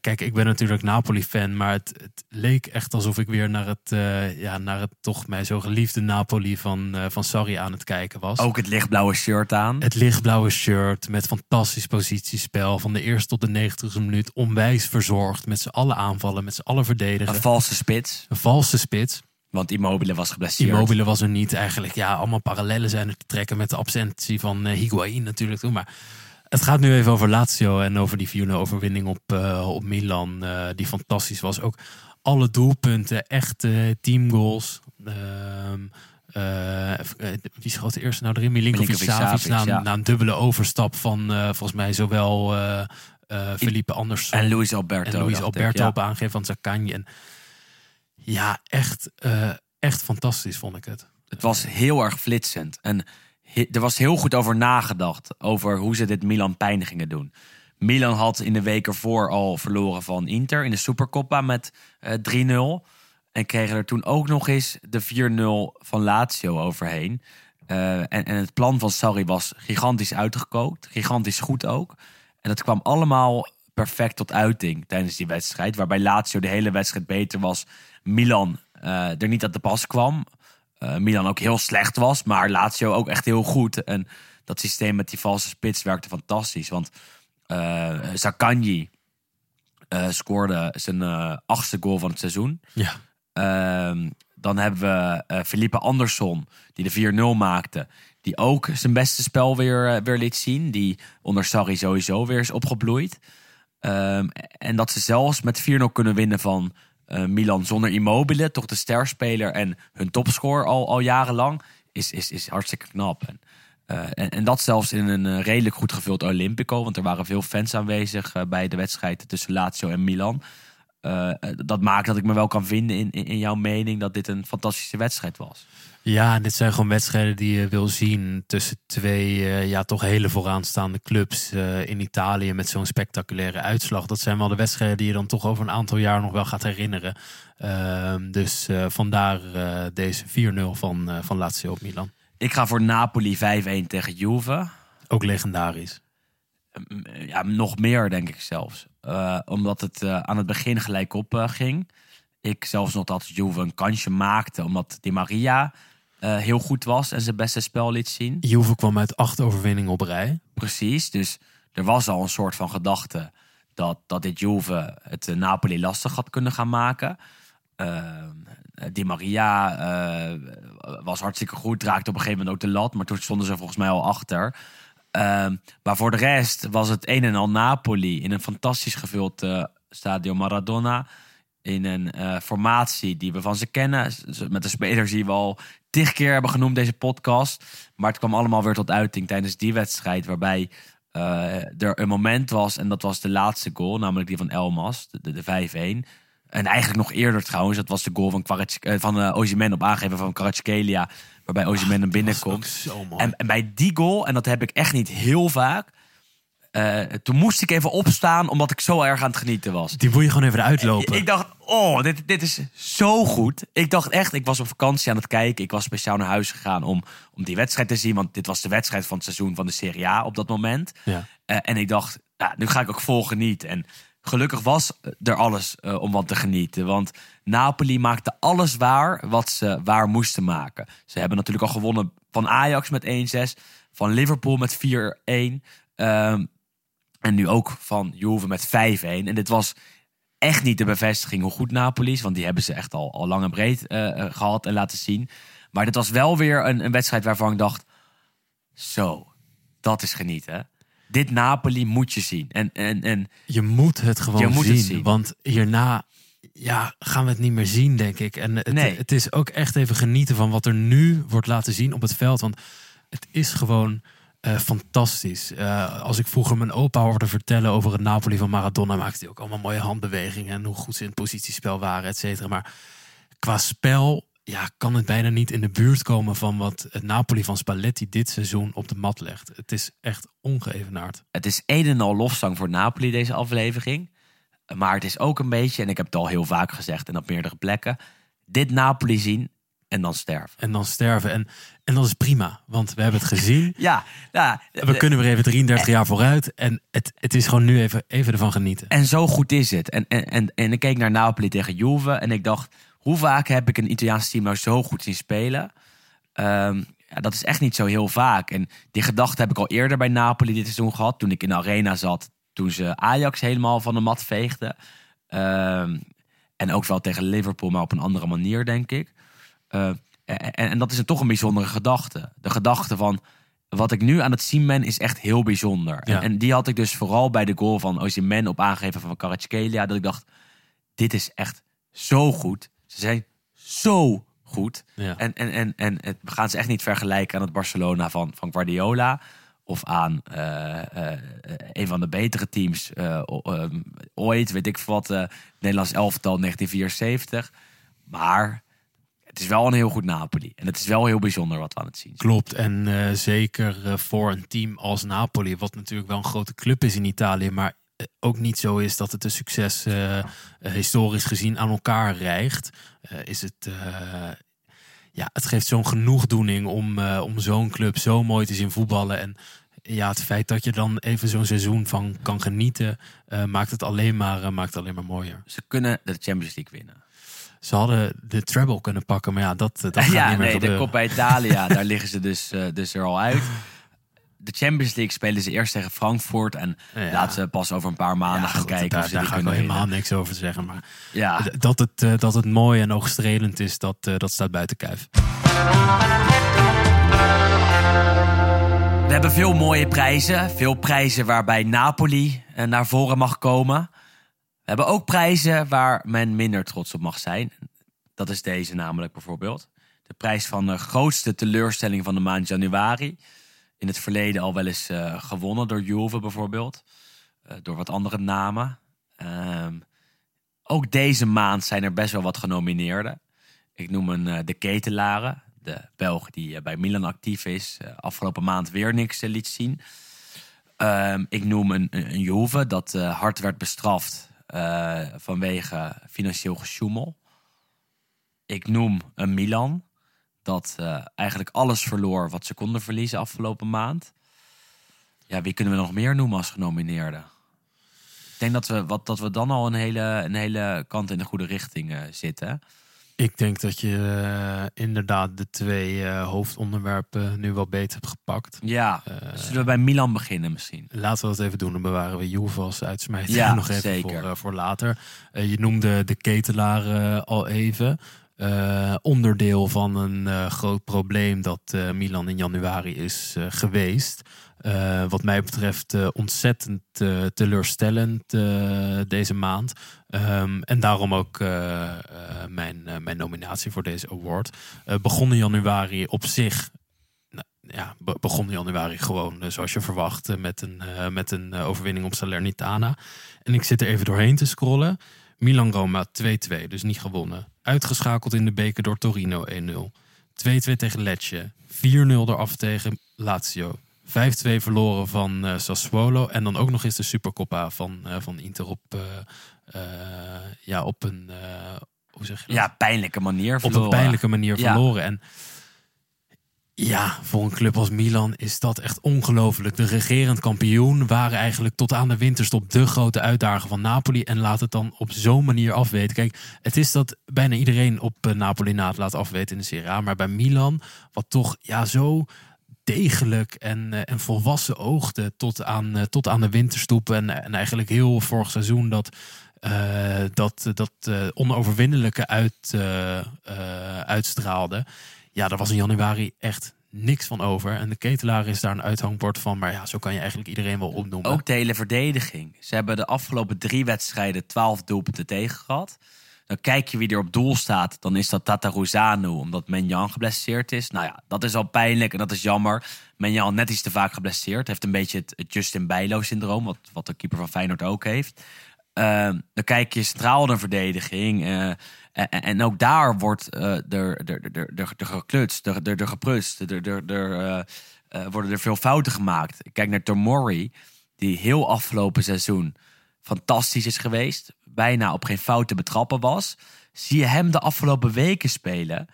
kijk, ik ben natuurlijk Napoli-fan, maar het, het leek echt alsof ik weer naar het, eh, ja, naar het toch mij zo geliefde Napoli van, eh, van Sarri aan het kijken was. Ook het lichtblauwe shirt aan. Het lichtblauwe shirt met fantastisch positiespel van de eerste tot de negentigste minuut. Onwijs verzorgd met z'n allen aanvallen, met z'n allen verdedigen. Een valse spits. Een valse spits. Want Immobile was geblesseerd. Immobile was er niet eigenlijk. Ja, allemaal parallellen zijn er te trekken met de absentie van uh, Higuain natuurlijk. Toen. Maar het gaat nu even over Lazio en over die 4-0 overwinning op, uh, op Milan. Uh, die fantastisch was. Ook alle doelpunten, echte teamgoals. Uh, wie schoot de eerste nou erin? Milinkovic Savic na, ja. na, een dubbele overstap van volgens mij zowel Felipe Anderson en Luis Alberto, en Luis Alberto ik, ja. op aangeven van Zaccagni. En ja, echt, echt fantastisch vond ik het. Het was heel erg flitsend. En er was heel goed over nagedacht. Over hoe ze dit Milan pijn gingen doen. Milan had in de week ervoor al verloren van Inter in de Supercoppa met uh, 3-0. En kregen er toen ook nog eens de 4-0 van Lazio overheen. Uh, en, en het plan van Sarri was gigantisch uitgekookt. Gigantisch goed ook. En dat kwam allemaal perfect tot uiting tijdens die wedstrijd. Waarbij Lazio de hele wedstrijd beter was. Milan uh, er niet aan de pas kwam. Uh, Milan ook heel slecht was, maar Lazio ook echt heel goed. En dat systeem met die valse spits werkte fantastisch. Want uh, Zaccagni uh, scoorde zijn achtste goal van het seizoen. Ja. Ehm, dan hebben we Felipe Andersson, die de 4-0 maakte. Die ook zijn beste spel weer, weer liet zien. Die onder Sarri sowieso weer is opgebloeid. Um, en dat ze zelfs met 4-0 kunnen winnen van uh, Milan zonder Immobile, toch de sterspeler en hun topscore al, al jarenlang, is, is, is hartstikke knap. En, uh, en, en, dat zelfs in een uh, redelijk goed gevuld Olympico, want er waren veel fans aanwezig bij de wedstrijd tussen Lazio en Milan. dat maakt dat ik me wel kan vinden in, in, in jouw mening dat dit een fantastische wedstrijd was. Ja, dit zijn gewoon wedstrijden die je wil zien tussen twee uh, ja, toch hele vooraanstaande clubs uh, in Italië met zo'n spectaculaire uitslag. Dat zijn wel de wedstrijden die je dan toch over een aantal jaar nog wel gaat herinneren. Uh, dus vandaar deze 4-0 van, van Lazio op Milan. Ik ga voor Napoli 5-1 tegen Juve. Ook legendarisch. Ja, nog meer denk ik zelfs. omdat het aan het begin gelijk op ging. Ik zelfs nog dat Juve een kansje maakte, omdat Di Maria uh, heel goed was en zijn beste spel liet zien. Juve kwam uit acht overwinningen op rij. Precies, dus er was al een soort van gedachte dat, dat dit Juve het uh, Napoli lastig had kunnen gaan maken. Uh, Di Maria was hartstikke goed, raakte op een gegeven moment ook de lat, maar toen stonden ze volgens mij al achter. Ehm, maar voor de rest was het een en al Napoli in een fantastisch gevuld Stadio Maradona in een uh, formatie die we van ze kennen. Met de spelers die we al tig keer hebben genoemd deze podcast. Maar het kwam allemaal weer tot uiting tijdens die wedstrijd. Waarbij uh, er een moment was, en dat was de laatste goal, namelijk die van Elmas, de, de, de 5-1. En eigenlijk nog eerder trouwens, dat was de goal van, Kvaratsk, van uh, Ozyman op aangeven van Kvaratskhelia. Waarbij Ozyman hem binnenkomt. En, en bij die goal, en dat heb ik echt niet heel vaak uh, toen moest ik even opstaan, omdat ik zo erg aan het genieten was. Die wil je gewoon even uitlopen. Ik, ik dacht, oh, dit, dit is zo goed. Ik dacht echt, ik was op vakantie aan het kijken. Ik was speciaal naar huis gegaan om, om die wedstrijd te zien. Want dit was de wedstrijd van het seizoen van de Serie A op dat moment. Ja. Uh, en ik dacht, nou, nu ga ik ook vol genieten. En gelukkig was er alles uh, om wat te genieten. Want Napoli maakte alles waar wat ze waar moesten maken. Ze hebben natuurlijk al gewonnen van Ajax met 1-6. Van Liverpool met 4-1. En nu ook van Juve met 5-1. En dit was echt niet de bevestiging hoe goed Napoli is. Want die hebben ze echt al, al lang en breed uh, gehad en laten zien. Maar dit was wel weer een, een wedstrijd waarvan ik dacht... Zo, dat is genieten. Dit Napoli moet je zien. En, en, en, je moet het gewoon moet zien, het zien. Want hierna ja, gaan we het niet meer zien, denk ik. En het, nee. het is ook echt even genieten van wat er nu wordt laten zien op het veld. Want het is gewoon uh, fantastisch. Uh, als ik vroeger mijn opa hoorde vertellen over het Napoli van Maradona, maakte hij ook allemaal mooie handbewegingen en hoe goed ze in het positiespel waren, et cetera. Maar qua spel ja, kan het bijna niet in de buurt komen van wat het Napoli van Spalletti dit seizoen op de mat legt. Het is echt ongeëvenaard. Het is een en al lofzang voor Napoli, deze aflevering. Maar het is ook een beetje, en ik heb het al heel vaak gezegd en op meerdere plekken, dit Napoli zien en dan sterven. En dan sterven. En, en dat is prima, want we hebben het gezien. Ja, ja We kunnen weer even 33 jaar vooruit. En het, het is gewoon nu even, even ervan genieten. En zo goed is het. En, en, en, en ik keek naar Napoli tegen Juve en ik dacht, hoe vaak heb ik een Italiaans team nou zo goed zien spelen? Ehm, ja, dat is echt niet zo heel vaak. En die gedachte heb ik al eerder bij Napoli dit seizoen gehad, toen ik in de arena zat, toen ze Ajax helemaal van de mat veegden. Ehm, en ook wel tegen Liverpool, maar op een andere manier, denk ik. Uh, en, en, dat is een, toch een bijzondere gedachte. De gedachte van wat ik nu aan het zien ben is echt heel bijzonder. Ja. En, en, die had ik dus vooral bij de goal van Osimhen op aangeven van Kvaratskhelia. Dat ik dacht, dit is echt zo goed. Ze zijn zo goed. Ja. En, en, en, en het, we gaan ze echt niet vergelijken aan het Barcelona van, van Guardiola. Of aan uh, uh, een van de betere teams uh, ooit, weet ik wat, Nederlands elftal 1974. Maar het is wel een heel goed Napoli. En het is wel heel bijzonder wat we aan het zien zijn. Klopt. En uh, zeker uh, voor een team als Napoli, wat natuurlijk wel een grote club is in Italië, maar ook niet zo is dat het een succes historisch gezien aan elkaar rijgt, is het. ja, het geeft zo'n genoegdoening om, om zo'n club zo mooi te zien voetballen. En ja, het feit dat je dan even zo'n seizoen van kan genieten, maakt het alleen maar, maakt het alleen maar mooier. Ze kunnen de Champions League winnen. Ze hadden de treble kunnen pakken, maar ja, dat, dat gaat ja, niet meer nee, gebeuren. de Coppa Italia, daar liggen ze dus, uh, dus er al uit. De Champions League spelen ze eerst tegen Frankfurt. En Ja. laten we pas over een paar maanden Ja, gaan goed, kijken daar, of ze daar ga ik helemaal niks over zeggen. Maar Ja, dat, het, eh, dat het mooi en oogstrelend is, dat, eh, dat staat buiten kijf. we hebben veel mooie prijzen. Veel prijzen waarbij Napoli eh, naar voren mag komen. We hebben ook prijzen waar men minder trots op mag zijn. Dat is deze namelijk bijvoorbeeld. De prijs van de grootste teleurstelling van de maand januari. In het verleden al wel eens eh, gewonnen door Juve bijvoorbeeld. Eh, door wat andere namen. Ehm, ook deze maand zijn er best wel wat genomineerden. Ik noem een eh, de Ketelaren. De Belg die bij Milan actief is. afgelopen maand weer niks liet zien. Ehm, ik noem een, een, Juve dat hard werd bestraft eh, vanwege financieel gesjoemel. Ik noem een Milan dat eh, eigenlijk alles verloor wat ze konden verliezen afgelopen maand. Ja, wie kunnen we nog meer noemen als genomineerde? Ik denk dat we, wat, dat we dan al een hele, een hele kant in de goede richting eh, zitten. Ik denk dat je eh, inderdaad de twee eh, hoofdonderwerpen nu wel beter hebt gepakt. Ja, Eh, zullen we bij Milan beginnen misschien? Laten we dat even doen. Dan bewaren we Juve als uitsmijter Ja, nog even zeker. voor, voor later. Je noemde de ketelaar al even. Onderdeel van een groot probleem dat Milan in januari is geweest. Eh, wat mij betreft eh, ontzettend eh, teleurstellend deze maand. Ehm, en daarom ook mijn, mijn nominatie voor deze award. Begon in januari op zich nou, ja, be- begon januari gewoon zoals je verwacht met een, met een overwinning op Salernitana. En ik zit er even doorheen te scrollen. Milan-Roma 2-2, dus niet gewonnen. Uitgeschakeld in de beker door Torino 1-0. 2-2 tegen Lecce. 4-0 eraf tegen Lazio. 5-2 verloren van eh, Sassuolo. En dan ook nog eens de Supercoppa van, eh, van Inter op, eh, ja, op een... hoe zeg je dat? Ja, pijnlijke manier op een verloren. pijnlijke manier Ja. verloren. En ja, voor een club als Milan is dat echt ongelooflijk. De regerend kampioen waren eigenlijk tot aan de winterstop de grote uitdager van Napoli. En laat het dan op zo'n manier afweten. Kijk, het is dat bijna iedereen op Napoli na het laat afweten in de Serie A. Maar bij Milan, wat toch ja, zo degelijk en, eh, en volwassen oogde tot aan, eh, tot aan de winterstoep. En, en eigenlijk heel vorig seizoen dat, eh, dat, dat onoverwinnelijke uit, uitstraalde. Ja, daar was in januari echt niks van over. En de ketelaar is daar een uithangbord van. Maar ja, zo kan je eigenlijk iedereen wel opnoemen. Ook de hele verdediging. Ze hebben de afgelopen drie wedstrijden 12 doelpunten tegen gehad. Dan kijk je wie er op doel staat. Dan is dat Tataruzanu, omdat Menjan geblesseerd is. Nou ja, dat is al pijnlijk en dat is jammer. Menjan net iets te vaak geblesseerd. Heeft een beetje het, Justin Bijlo-syndroom, wat, wat de keeper van Feyenoord ook heeft. Ehm, dan kijk je centraal naar verdediging. eh, en, ook daar wordt eh, er, er, er, er, geklutst, er, er, er geprutst. Er, er, eh, worden er veel fouten gemaakt. Ik kijk naar Tomori, die heel afgelopen seizoen fantastisch is geweest. Bijna op geen fout te betrappen was. Zie je hem de afgelopen weken spelen.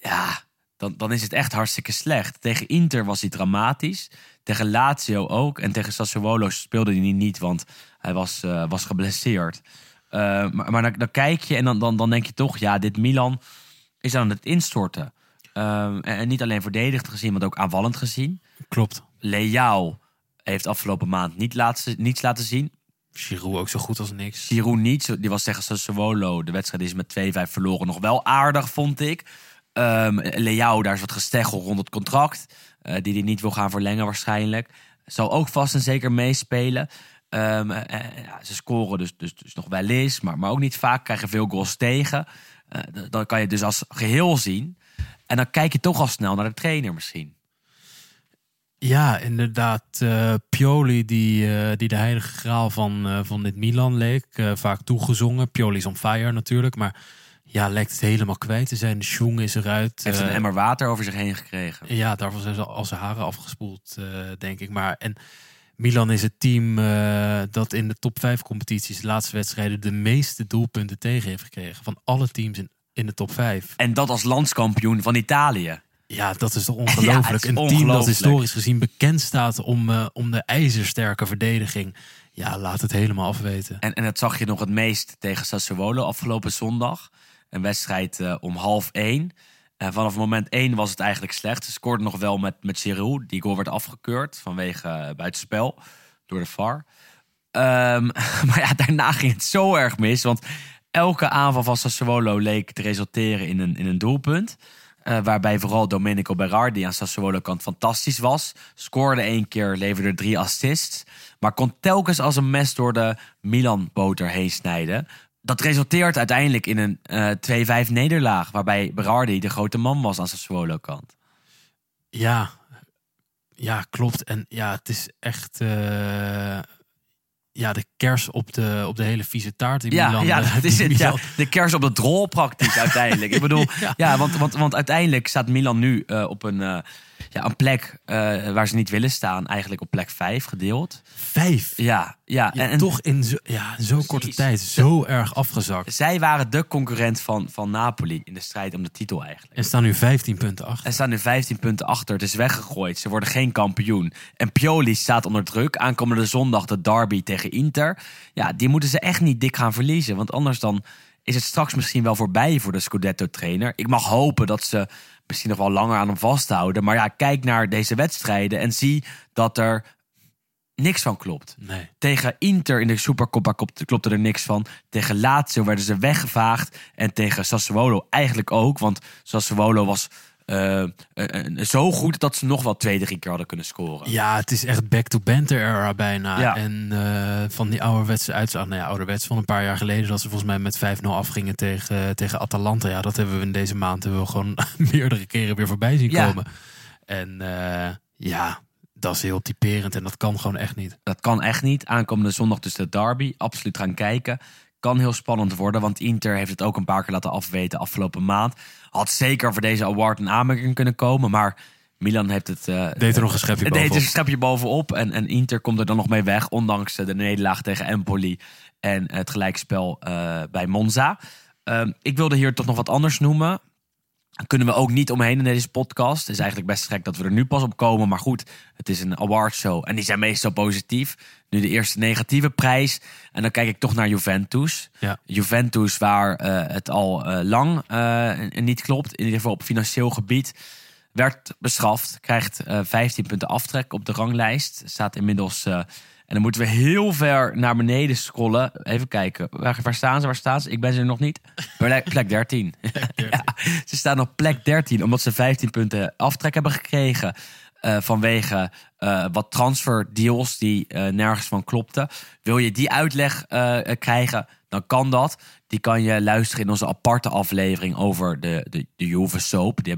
ja, dan, dan is het echt hartstikke slecht. Tegen Inter was hij dramatisch. Tegen Lazio ook. En tegen Sassuolo speelde hij niet, want hij was, eh, was geblesseerd. Eh, maar maar dan, dan kijk je en dan, dan, dan denk je toch, ja, dit Milan is aan het instorten. Ehm, en, en niet alleen verdedigd gezien, maar ook aanvallend gezien. Klopt. Leao heeft afgelopen maand niet laten, niets laten zien. Giroud ook zo goed als niks. Giroud niet. Die was tegen Sassuolo. De wedstrijd is met 2-5 verloren. Nog wel aardig, vond ik. Ehm Leao, daar is wat gesteggel rond het contract. eh, die hij niet wil gaan verlengen waarschijnlijk. Zal ook vast en zeker meespelen. Ehm, eh, eh, ja, ze scoren dus, dus, dus nog wel eens. Maar, maar ook niet vaak. Krijgen veel goals tegen. D- dan kan je dus als geheel zien. En dan kijk je toch al snel naar de trainer misschien. Ja, inderdaad. eh, Pioli, die, eh, die de heilige graal van, eh, van dit Milan leek. vaak toegezongen. Pioli is on fire natuurlijk. Maar ja, lijkt het helemaal kwijt te zijn. De Schoen is eruit. Heeft een emmer water over zich heen gekregen. Ja, daarvan zijn ze al zijn haren afgespoeld, denk ik. Maar en Milan is het team dat in de top 5 competities, de laatste wedstrijden, de meeste doelpunten tegen heeft gekregen. Van alle teams in, in de top 5. En dat als landskampioen van Italië. Ja, dat is toch Ja, ongelooflijk. is een team dat historisch gezien bekend staat om, eh, om de ijzersterke verdediging. Ja, laat het helemaal afweten. En, en dat zag je nog het meest tegen Sassuolo afgelopen zondag. Een wedstrijd eh, om half één. En vanaf moment één was het eigenlijk slecht. Ze scoorden nog wel met, met Giroud. Die goal werd afgekeurd vanwege uh, buitenspel door de VAR. Ehm, maar ja, daarna ging het zo erg mis. Want elke aanval van Sassuolo leek te resulteren in een, in een doelpunt. Uh, waarbij vooral Domenico Berardi aan Sassuolo kant fantastisch was. Scoorde één keer, leverde drie assists. Maar kon telkens als een mes door de Milan-boter heen snijden. Dat resulteert uiteindelijk in een uh, 2-5 nederlaag. Waarbij Berardi de grote man was aan Sassuolo kant. Ja, ja, klopt. En ja, het is echt... Uh ja, de kers op de, op de hele vieze taart. Die ja, Milan, ja, uh, dat is het. Ja, de kers op de drol praktisch uiteindelijk. Ik bedoel, ja, ja want, want, want uiteindelijk staat Milan nu uh, op een, uh, ja, een plek uh, waar ze niet willen staan. Eigenlijk op plek 5 gedeeld. Vijf? Ja, ja. ja en, en, toch in zo'n ja, zo korte tijd zo erg afgezakt. Zij waren de concurrent van, van Napoli in de strijd om de titel eigenlijk. En staan nu 15 punten achter. En staan nu 15 punten achter. Het is weggegooid. Ze worden geen kampioen. En Pioli staat onder druk. Aankomende zondag de derby tegen Inter. Ja, die moeten ze echt niet dik gaan verliezen. Want anders dan is het straks misschien wel voorbij voor de Scudetto-trainer. Ik mag hopen dat ze misschien nog wel langer aan hem vasthouden. Maar ja, kijk naar deze wedstrijden en zie dat er niks van klopt. Nee. Tegen Inter in de Supercoppa klopte er niks van. Tegen Lazio werden ze weggevaagd. En tegen Sassuolo eigenlijk ook. Want Sassuolo was uh, uh, zo goed dat ze nog wel twee, drie keer hadden kunnen scoren. Ja, het is echt back to banter era bijna. Ja. En uh, van die ouderwetse uitslag, nou ja, ouderwets van een paar jaar geleden, dat ze volgens mij met 5-0 afgingen tegen, tegen Atalanta. Ja, dat hebben we in deze maand hebben we gewoon meerdere keren weer voorbij zien ja. komen. En ja, dat is heel typerend en dat kan gewoon echt niet. Dat kan echt niet. Aankomende zondag dus de derby. Absoluut gaan kijken. Kan heel spannend worden, want Inter heeft het ook een paar keer laten afweten afgelopen maand. Had zeker voor deze award een aanmerking kunnen komen, maar Milan heeft het... Uh, deed er nog een schepje bovenop. Deed een schepje bovenop en, en Inter komt er dan nog mee weg, ondanks de nederlaag tegen Empoli en het gelijkspel uh, bij Monza. Uh, ik wilde hier toch nog wat anders noemen kunnen we ook niet omheen in deze podcast. Het is eigenlijk best gek dat we er nu pas op komen. Maar goed, het is een awardshow en die zijn meestal positief. Nu de eerste negatieve prijs. En dan kijk ik toch naar Juventus. Ja. Juventus waar uh, het al uh, lang uh, niet klopt. In ieder geval op financieel gebied. Werd bestraft. Krijgt 15 punten aftrek op de ranglijst. Staat inmiddels... en dan moeten we heel ver naar beneden scrollen. Even kijken. Waar, waar staan ze? Waar staan ze? Ik ben ze er nog niet. Plek, plek 13. Plek 13. ja, ze staan op plek 13 omdat ze 15 punten aftrek hebben gekregen. Uh, vanwege uh, wat transferdeals die uh, nergens van klopten. Wil je die uitleg krijgen, dan kan dat. Die kan je luisteren in onze aparte aflevering over de, de, de Juve Soap. Die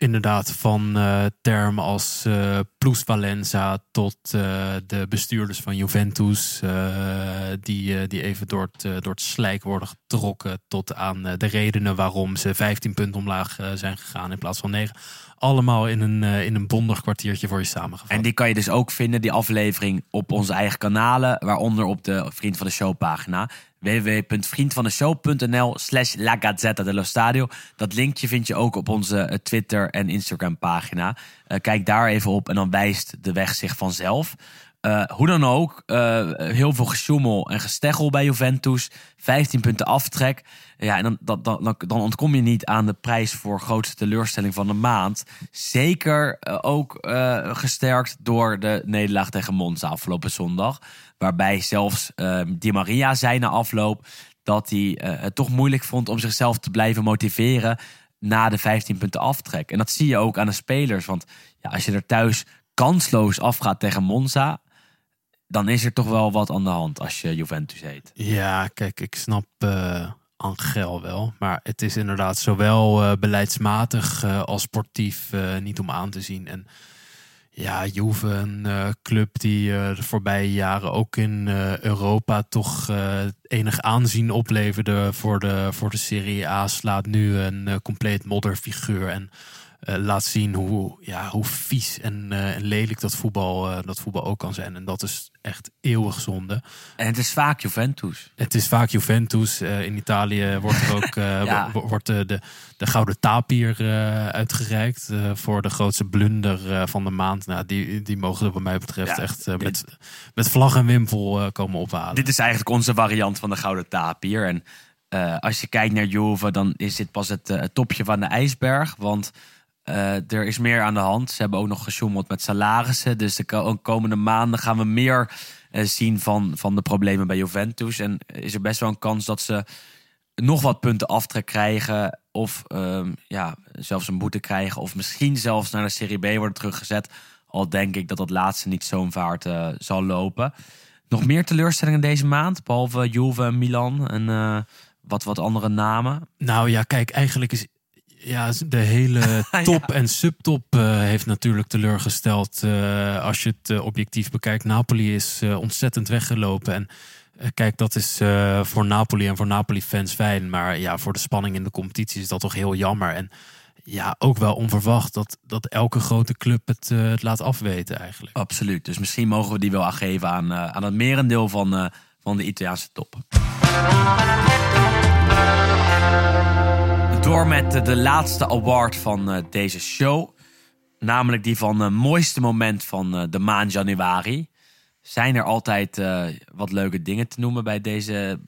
inderdaad, van uh, termen als uh, plusvalenza tot uh, de bestuurders van Juventus, die, die even door het, door het slijk worden getrokken, tot aan de redenen waarom ze 15 punten omlaag zijn gegaan in plaats van 9. Allemaal in een, in een bondig kwartiertje voor je samengevat. En die kan je dus ook vinden, die aflevering, op onze eigen kanalen, waaronder op de Vriend van de Show pagina. www.vriendvandeshow.nl slash La Gazzetta dello Stadio. Dat linkje vind je ook op onze eh, Twitter en Instagram pagina. Eh, kijk daar even op en dan wijst de weg zich vanzelf. Eh, hoe dan ook, eh, heel veel gesjoemel en gesteggel bij Juventus. 15 punten aftrek. Ja, en dan, dan, dan, dan ontkom je niet aan de prijs voor grootste teleurstelling van de maand. Zeker eh, ook eh, gesterkt door de nederlaag tegen Monza afgelopen zondag. Waarbij zelfs eh, Di Maria zei na afloop dat hij eh, het toch moeilijk vond om zichzelf te blijven motiveren na de 15 punten aftrek. En dat zie je ook aan de spelers. Want ja, als je er thuis kansloos afgaat tegen Monza, dan is er toch wel wat aan de hand als je Juventus heet. Ja, kijk, ik snap Angel wel. Maar het is inderdaad zowel eh, beleidsmatig eh, als sportief eh, niet om aan te zien. En ja, Juve, een club die de voorbije jaren ook in Europa toch enig aanzien opleverde voor de, voor de Serie A, slaat nu een compleet modderfiguur. En eh, laat zien hoe, ja, hoe vies en, eh, en lelijk dat voetbal, eh, dat voetbal ook kan zijn. En dat is echt eeuwig zonde. En het is vaak Juventus. Het is vaak Juventus. In Italië wordt er ook Ja. wordt de, de, de gouden tapier uitgereikt voor de grootste blunder van de maand. Nou, die, die mogen er wat mij betreft Ja, echt dit- met, met vlag en wimpel komen ophalen. Dit is eigenlijk onze variant van de gouden tapier. En als je kijkt naar Juve, dan is dit pas het, het topje van de ijsberg. Want eh, er is meer aan de hand. Ze hebben ook nog gesjoemeld met salarissen. Dus de ko- komende maanden gaan we meer eh, zien van, van de problemen bij Juventus. En is er best wel een kans dat ze nog wat punten aftrek krijgen. Of ehm, ja, zelfs een boete krijgen. Of misschien zelfs naar de Serie B worden teruggezet. Al denk ik dat dat laatste niet zo'n vaart eh, zal lopen. Nog meer teleurstellingen deze maand. Behalve Juve Milan en wat, wat andere namen. Nou ja, kijk, eigenlijk is ja, de hele top en subtop eh, heeft natuurlijk teleurgesteld. eh, als je het eh, objectief bekijkt. Napoli is ontzettend weggelopen. En kijk, dat is voor Napoli en voor Napoli-fans fijn. Maar ja, voor de spanning in de competitie is dat toch heel jammer. En ja, ook wel onverwacht dat, dat elke grote club het, het laat afweten eigenlijk. Absoluut. Dus misschien mogen we die wel aangeven aan, aan het merendeel van, van de Italiaanse top. Door met de, laatste award van eh, deze show. Namelijk die van het mooiste moment van eh, de maand januari. Zijn er altijd eh, wat leuke dingen te noemen bij deze,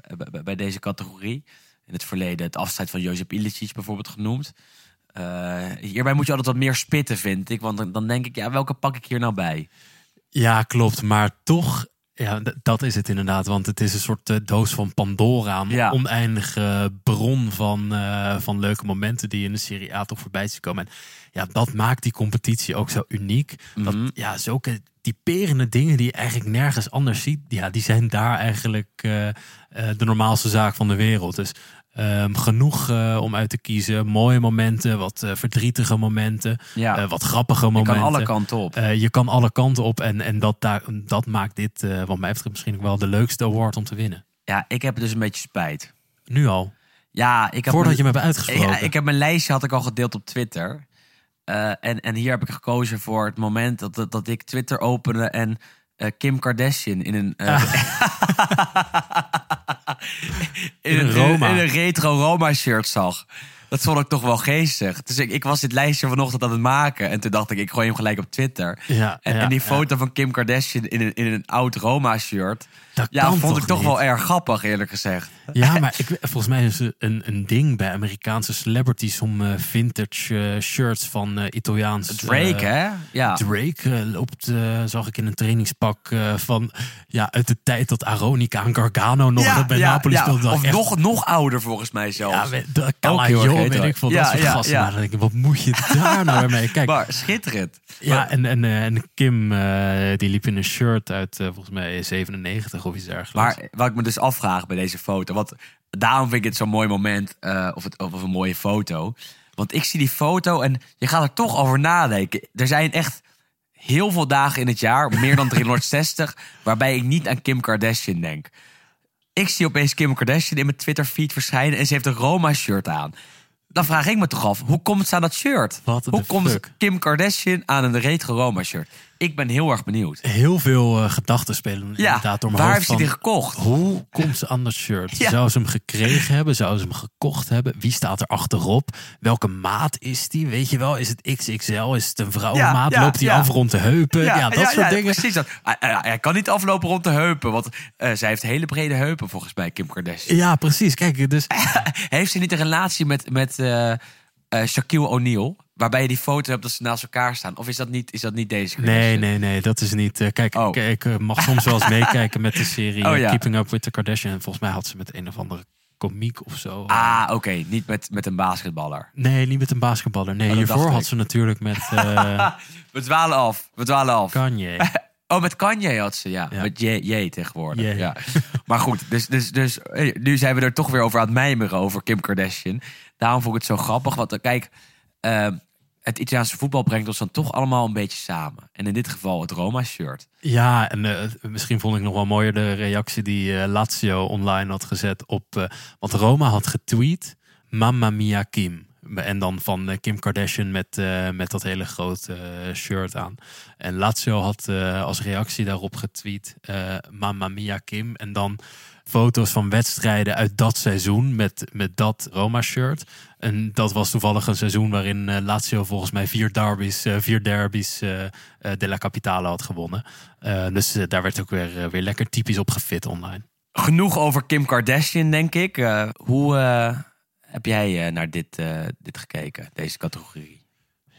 bij, deze categorie. In het verleden het afscheid van Jozef Ilicic bijvoorbeeld genoemd. Eh, hierbij moet je altijd wat meer spitten, vind ik. Want dan, dan denk ik, ja, welke pak ik hier nou bij? Ja, klopt. Maar toch, ja, dat is het inderdaad. Want het is een soort eh, doos van Pandora. Een Ja. oneindige bron van, eh, van leuke momenten die in de Serie A toch voorbij zien komen. En ja, dat maakt die competitie ook zo uniek. Dat, Mhm. ja, zulke typerende dingen die je eigenlijk nergens anders ziet. Ja, die zijn daar eigenlijk eh, de normaalste zaak van de wereld. Dus ehm, genoeg eh, om uit te kiezen. Mooie momenten, wat eh, verdrietige momenten. Ja. eh, wat grappige Je momenten. kan alle kanten op. Je kan alle kanten op en, en dat, daar, dat maakt dit, wat mij betreft, misschien ook wel de leukste award om te winnen. Ja, ik heb dus een beetje spijt. Nu al. Ja, ik heb Voordat je me hebt uitgesproken. ja, ik heb mijn lijstje had ik al gedeeld op Twitter. En, en hier heb ik gekozen voor het moment dat, dat, dat ik Twitter opende en Kim Kardashian in een, eh, in, een Roma. in een retro Roma shirt zag. Dat vond ik toch wel geestig. Dus ik, ik was dit lijstje vanochtend aan het maken. En toen dacht ik, ik gooi hem gelijk op Twitter. Ja, en, ja, en die ja. foto van Kim Kardashian in een, in een oud Roma shirt. Dat Ja, kan vond ik toch niet? wel erg grappig, eerlijk gezegd. Ja, maar ik, volgens mij is er een, een ding bij Amerikaanse celebrities om eh, vintage eh, shirts van eh, Italiaans. Drake, hè? Ja. Drake loopt, zag ik in een trainingspak van ja, uit de tijd dat Aronica en Gargano nog bij Napoli speelden. Of Echt- nog, nog ouder volgens mij zelfs. Ja, met- de Ook heel weet retro. ik veel, Ja, dat soort ja, gasten. ja. Maar dan denk ik, wat moet je daar nou mee? Kijk, maar schitterend. Ja, en, en, en Kim, die liep in een shirt uit volgens mij 97 of iets dergelijks. Maar wat ik me dus afvraag bij deze foto. Want daarom vind ik het zo'n mooi moment. eh, of, het, of een mooie foto. Want ik zie die foto en je gaat er toch over nadenken. Er zijn echt heel veel dagen in het jaar, meer dan 360, waarbij ik niet aan Kim Kardashian denk. Ik zie opeens Kim Kardashian in mijn Twitter feed verschijnen en ze heeft een Roma shirt aan. Dan vraag ik me toch af, hoe komt ze aan dat shirt? What hoe komt fuck? Kim Kardashian aan een retro Roma shirt? Ik ben heel erg benieuwd. Heel veel eh, gedachten spelen Ja, inderdaad door mijn waar hoofd heeft hij die gekocht? Hoe komt ze aan dat shirt? Ja. Zou ze hem gekregen hebben? Zou ze hem gekocht hebben? Wie staat er achterop? Welke maat is die? Weet je wel, is het XXL? Is het een vrouwenmaat? Ja, Loopt hij af rond de heupen? Ja, dat soort dingen. Precies dat. Hij, kan niet aflopen rond de heupen, want eh, zij heeft hele brede heupen volgens mij, Kim Kardashian. Ja, precies. Kijk, dus Heeft ze niet een relatie met, met eh, Shaquille O'Neal? Waarbij je die foto hebt dat ze naast elkaar staan? Of is dat niet, is dat niet deze Nee, nee, nee, dat is niet. eh, kijk, Oh. ik, ik, eh, mag soms wel eens meekijken met de serie Oh, eh, ja. Keeping Up with the Kardashian. Volgens mij had ze met een of andere komiek of zo. Ah, oké. Niet met, met een basketballer. Nee, niet met een basketballer. Nee, Oh, hiervoor had ik. ze natuurlijk met eh We dwalen af. We dwalen af. Kanye. Oh, met Kanye had ze, ja. Ja. Met J, J tegenwoordig. J. Ja. Maar goed, dus, dus, dus nu zijn we er toch weer over aan het mijmeren over Kim Kardashian. Daarom vond ik het zo grappig. Want kijk, eh, het Italiaanse voetbal brengt ons dan toch allemaal een beetje samen. En in dit geval het Roma-shirt. Ja, en eh, misschien vond ik nog wel mooier de reactie die eh, Lazio online had gezet op. eh, want Roma had getweet: Mamma mia Kim. En dan van Kim Kardashian met, met dat hele grote shirt aan. En Lazio had als reactie daarop getweet: Mamma mia Kim. En dan foto's van wedstrijden uit dat seizoen met, met dat Roma-shirt. En dat was toevallig een seizoen waarin eh, Lazio volgens mij vier derbies, eh, vier derbies eh della Capitale had gewonnen. Dus daar werd ook weer, weer lekker typisch op gefit online. Genoeg over Kim Kardashian, denk ik. Hoe heb jij naar dit, dit gekeken, deze categorie?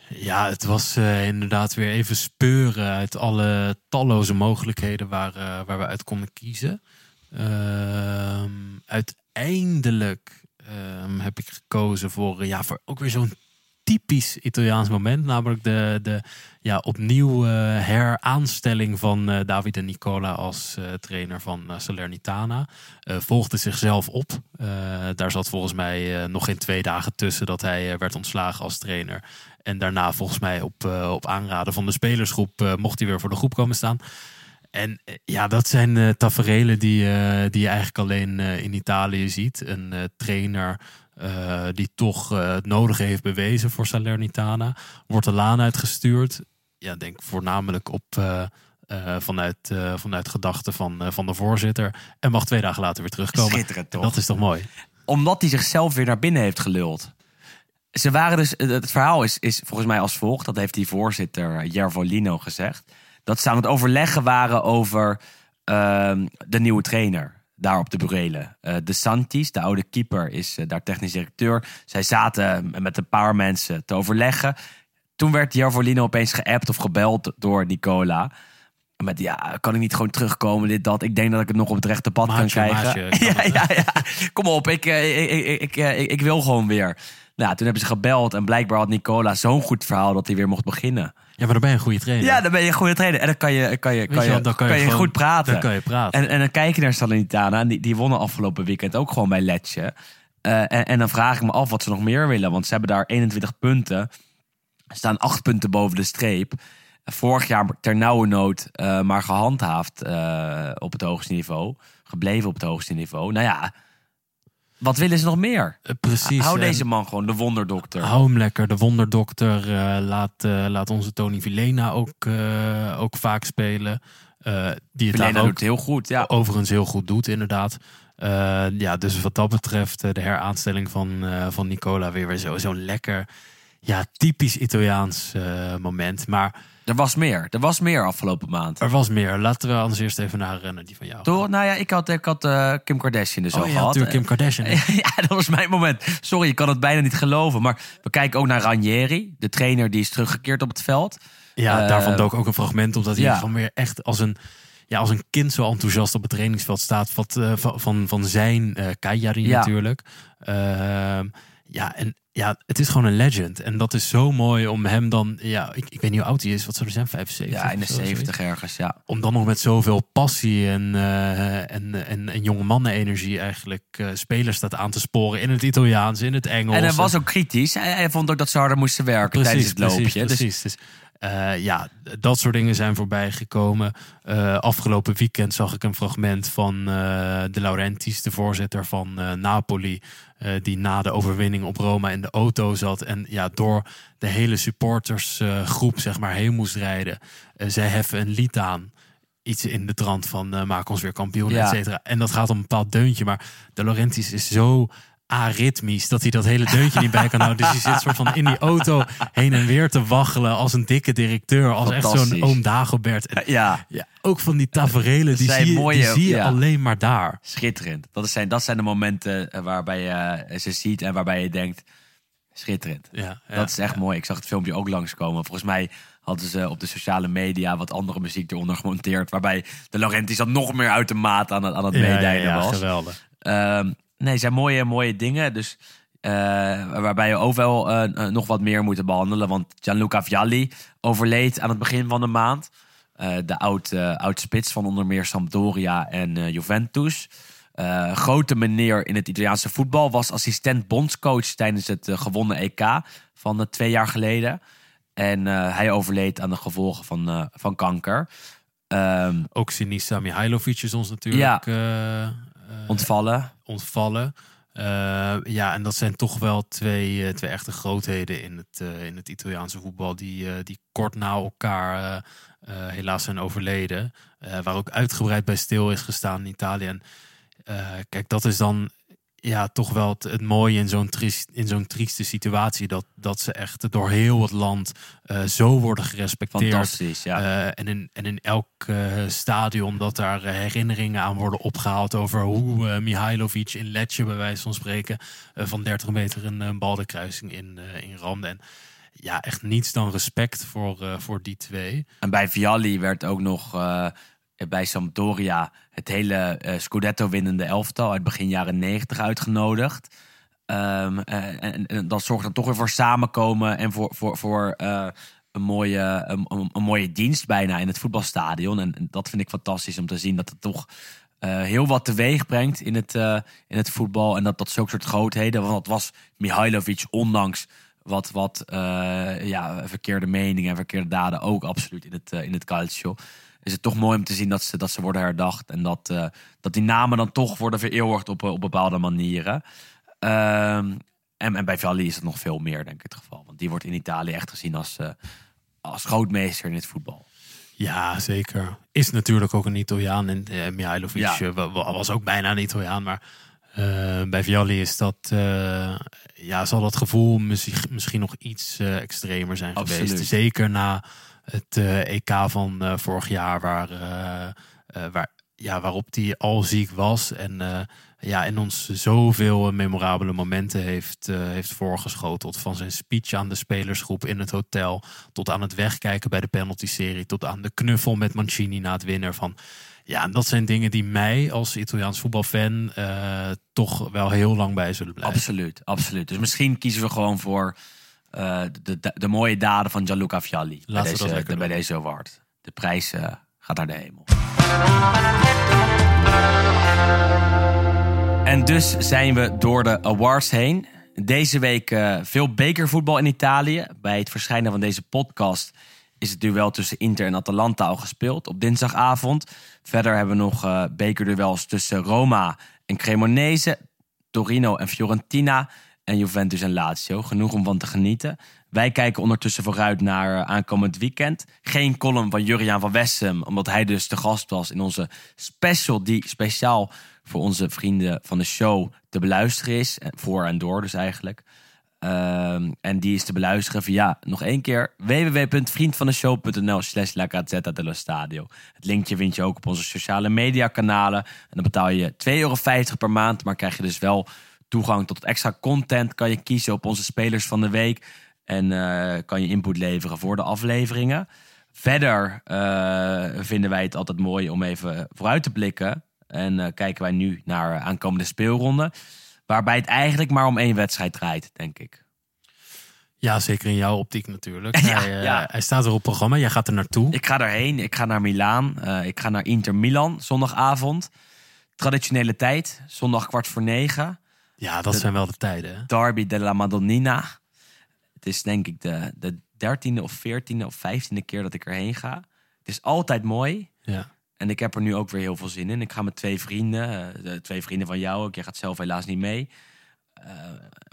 Ja, het was inderdaad weer even speuren uit alle talloze mogelijkheden waar, waar we uit konden kiezen. Ehm, uiteindelijk ehm, heb ik gekozen voor, eh, ja, voor ook weer zo'n typisch Italiaans moment. Namelijk de, de ja, opnieuw eh, heraanstelling van eh Davide Nicola als trainer van Salernitana. Volgde zichzelf op. Daar zat volgens mij nog geen twee dagen tussen dat hij werd ontslagen als trainer. En daarna volgens mij op, op aanraden van de spelersgroep mocht hij weer voor de groep komen staan. En eh, ja, dat zijn eh taferelen die, eh, die je eigenlijk alleen in Italië ziet. Een trainer die toch het nodige heeft bewezen voor Salernitana. Wordt de laan uitgestuurd. Ja, denk voornamelijk op... vanuit, vanuit gedachten van, van de voorzitter. En mag twee dagen later weer terugkomen. Schitterend, toch? Dat is toch mooi? Omdat hij zichzelf weer naar binnen heeft geluld. Ze waren dus, het verhaal is, is volgens mij als volgt. Dat heeft die voorzitter Jervolino gezegd. Dat ze aan het overleggen waren over ehm, de nieuwe trainer. Daar op de Burelen. Eh, de Santis, de oude keeper, is eh, daar technisch directeur. Zij zaten met een paar mensen te overleggen. Toen werd Jervolino opeens geappt of gebeld door Nicola. Met ja, kan ik niet gewoon terugkomen, dit, dat. Ik denk dat ik het nog op het rechte pad kan krijgen. maatje, ja, ja, ja. Kom op, ik, eh, ik, ik, eh, ik, ik wil gewoon weer. Nou, toen hebben ze gebeld en blijkbaar had Nicola zo'n goed verhaal dat hij weer mocht beginnen. Ja, maar dan ben je een goede trainer. Ja, dan ben je een goede trainer. En dan kan je, kan je, kan je wel, dan kan je kan je gewoon- goed praten. dan kan je praten. En, en dan kijk je naar Salernitana. En die, die wonnen afgelopen weekend ook gewoon bij Letje. Eh, en, en dan vraag ik me af wat ze nog meer willen. Want ze hebben daar 21 punten. Staan 8 punten boven de streep. Vorig jaar ter nauwe nood, eh, maar gehandhaafd eh, op het hoogste niveau. Gebleven op het hoogste niveau. Nou ja, wat willen ze nog meer? Eh, Precies. Hou en- deze man gewoon, de wonderdokter. Hou hem lekker. De wonderdokter eh, laat, eh, laat onze Tony Villena ook, eh, ook vaak spelen. Eh, die het doet ook heel goed, ja. overigens heel goed doet, inderdaad. Eh, ja, dus wat dat betreft, eh, de heraanstelling van, eh, van Nicola weer, weer zo- zo'n lekker, ja, typisch Italiaans eh, moment. Maar Er was meer. Er was meer afgelopen maand. er was meer. Laten we anders eerst even naar, eh, naar die van jou. Toch? Nou ja, ik had, ik had eh, Kim Kardashian dus Oh al ja, gehad. natuurlijk Kim Kardashian. ja, dat was mijn moment. Sorry, je kan het bijna niet geloven. Maar we kijken ook naar Ranieri, de trainer die is teruggekeerd op het veld. Ja, Eh, daarvan dook ook een fragment omdat hij ja. van weer echt als een, ja, als een kind zo enthousiast op het trainingsveld staat. Wat, eh, van, van, van zijn Cagliari Ja. natuurlijk. Ehm, ja, en ja, het is gewoon een legend. En dat is zo mooi om hem dan, ja, ik, ik weet niet hoe oud hij is. Wat zou hij zijn? 75? Ja, in de of zo, zoiets? 70 ergens, ja. Om dan nog met zoveel passie en, eh, en, en, en jonge mannen-energie eigenlijk eh, spelers staat aan te sporen in het Italiaans, in het Engels. En hij was ook kritisch. Hij, hij vond ook dat ze harder moesten werken tijdens het loopje. Dus Precies, dus, Eh, ja, dat soort dingen zijn voorbij gekomen. Afgelopen weekend zag ik een fragment van De Laurentiis, de voorzitter van Napoli. Eh, die na de overwinning op Roma in de auto zat. En ja, door de hele supportersgroep zeg maar heen moest rijden. Eh, zij heffen een lied aan. Iets in de trant van eh, maak ons weer kampioen, Ja. et cetera. En dat gaat om een bepaald deuntje. Maar De Laurentiis is zo aritmisch dat hij dat hele deuntje niet bij kan houden. Dus hij zit soort van in die auto heen en weer te waggelen als een dikke directeur. Als echt zo'n oom Dagobert. En Ja, ja, ook van die taferelen, die zie mooie- die zie je ja. alleen maar daar. schitterend. Dat zijn, dat zijn de momenten eh, waarbij je eh, ze ziet en waarbij je denkt, schitterend. Ja, ja, dat is echt mooi. Ik zag het filmpje ook langskomen. Volgens mij hadden ze op de sociale media wat andere muziek eronder gemonteerd. Waarbij de Laurentiis dat nog meer uit de maat aan het, aan het ja, ja, meedijden ja, was. geweldig. Ehm, nee, zijn mooie, mooie dingen. Dus, eh, waarbij je ook wel eh, eh, nog wat meer moet behandelen. Want Gianluca Vialli overleed aan het begin van de maand. De oud, oud spits van onder meer Sampdoria en Juventus. Grote meneer in het Italiaanse voetbal. Was assistent bondscoach tijdens het gewonnen EK van twee jaar geleden. En hij overleed aan de gevolgen van, van kanker. Ehm, Ook Sinisa Mihailovic is ons natuurlijk eh, ontvallen. Ontvallen. Eh, ja, en dat zijn toch wel twee, eh, twee echte grootheden in het, eh, in het Italiaanse voetbal. Die, die kort na elkaar helaas zijn overleden. Waar ook uitgebreid bij stil is gestaan in Italië. En kijk, dat is dan ja, toch wel het, het mooie in zo'n triest, in zo'n trieste situatie. Dat, dat ze echt door heel het land eh, zo worden gerespecteerd. Fantastisch, ja. Eh, en, in, en in elk eh, stadion dat daar herinneringen aan worden opgehaald over hoe Mihailovic in Letje, bij wijze van spreken, van 30 meter een, baldenkruising in, eh in ramde. En ja, echt niets dan respect voor, voor die twee. En bij Vialli werd ook nog bij Sampdoria het hele eh, Scudetto-winnende elftal uit begin jaren 90 uitgenodigd. Ehm, eh, en, dat zorgt dan toch weer voor samenkomen en voor, voor, voor eh, een, mooie, een, een- mooie dienst bijna in het voetbalstadion. En, dat vind ik fantastisch om te zien dat het toch eh, heel wat teweeg brengt in het, eh, in het voetbal. En dat dat zulke soort grootheden, want dat was Mihailovic ondanks wat, wat eh, ja, verkeerde meningen en verkeerde daden ook absoluut in het, eh, in het calcio. Is het toch mooi om te zien dat ze, dat ze worden herdacht. En dat, eh, dat die namen dan toch worden vereeuwigd op, eh, op bepaalde manieren. Ehm, en, en bij Vialli is het nog veel meer, denk ik, het geval. Want die wordt in Italië echt gezien als, eh, als grootmeester in het voetbal. Ja, zeker. Is natuurlijk ook een Italiaan. En eh, Mihailovic Ja. wa- wa- was ook bijna een Italiaan. Maar bij Vialli is dat... ja, zal dat gevoel misschien, misschien nog iets extremer zijn Absoluut. geweest. Zeker na het eh, EK van eh, vorig jaar. Waar, eh, waar, ja, waarop hij al ziek was. En, ja, en ons zoveel memorabele momenten heeft, heeft voorgeschoteld. Van zijn speech aan de spelersgroep in het hotel. Tot aan het wegkijken bij de penalty-serie. Tot aan de knuffel met Mancini na het winnen van... Ja, en dat zijn dingen die mij als Italiaans voetbalfan toch wel heel lang bij zullen blijven. Absoluut, absoluut. Dus misschien kiezen we gewoon voor eh, de, de, de mooie daden van Gianluca Vialli. bij deze, lekker bij deze award. De prijs eh, gaat naar de hemel. En dus zijn we door de awards heen. Deze week eh, veel bekervoetbal in Italië. Bij het verschijnen van deze podcast is het duel tussen Inter en Atalanta al gespeeld op dinsdagavond. Verder hebben we nog eh bekerduels tussen Roma en Cremonese, Torino en Fiorentina en Juventus en Lazio. Genoeg om van te genieten. Wij kijken ondertussen vooruit naar eh, aankomend weekend. Geen column van Juriaan van Wessem, omdat hij dus de gast was in onze special die speciaal voor onze vrienden van de show te beluisteren is. Voor en door dus eigenlijk. Ehm, en die is te beluisteren via, nog één keer, www.vriendvandeshow.nl slash La Gazzetta dello Stadio. Het linkje vind je ook op onze sociale media kanalen. En dan betaal je 2,50 euro per maand, maar krijg je dus wel toegang tot extra content. Kan je kiezen op onze spelers van de week. En eh, kan je input leveren voor de afleveringen. Verder eh, vinden wij het altijd mooi om even vooruit te blikken. En eh, kijken wij nu naar aankomende speelronden. Waarbij het eigenlijk maar om één wedstrijd draait, denk ik. Ja, zeker in jouw optiek natuurlijk. Ja, hij, ja. hij staat er op programma, jij gaat er naartoe. Ik ga daarheen. Ik ga naar Milaan. Ik ga naar Inter Milan zondagavond. Traditionele tijd, zondag kwart voor negen. Ja, dat zijn wel de tijden. hè? Derby della Madonnina. Het is denk ik de, de dertiende of veertiende of vijftiende keer dat ik erheen ga. Het is altijd mooi. Ja. En ik heb er nu ook weer heel veel zin in. Ik ga met twee vrienden, eh, de twee vrienden van jou ook. Je gaat zelf helaas niet mee. Eh,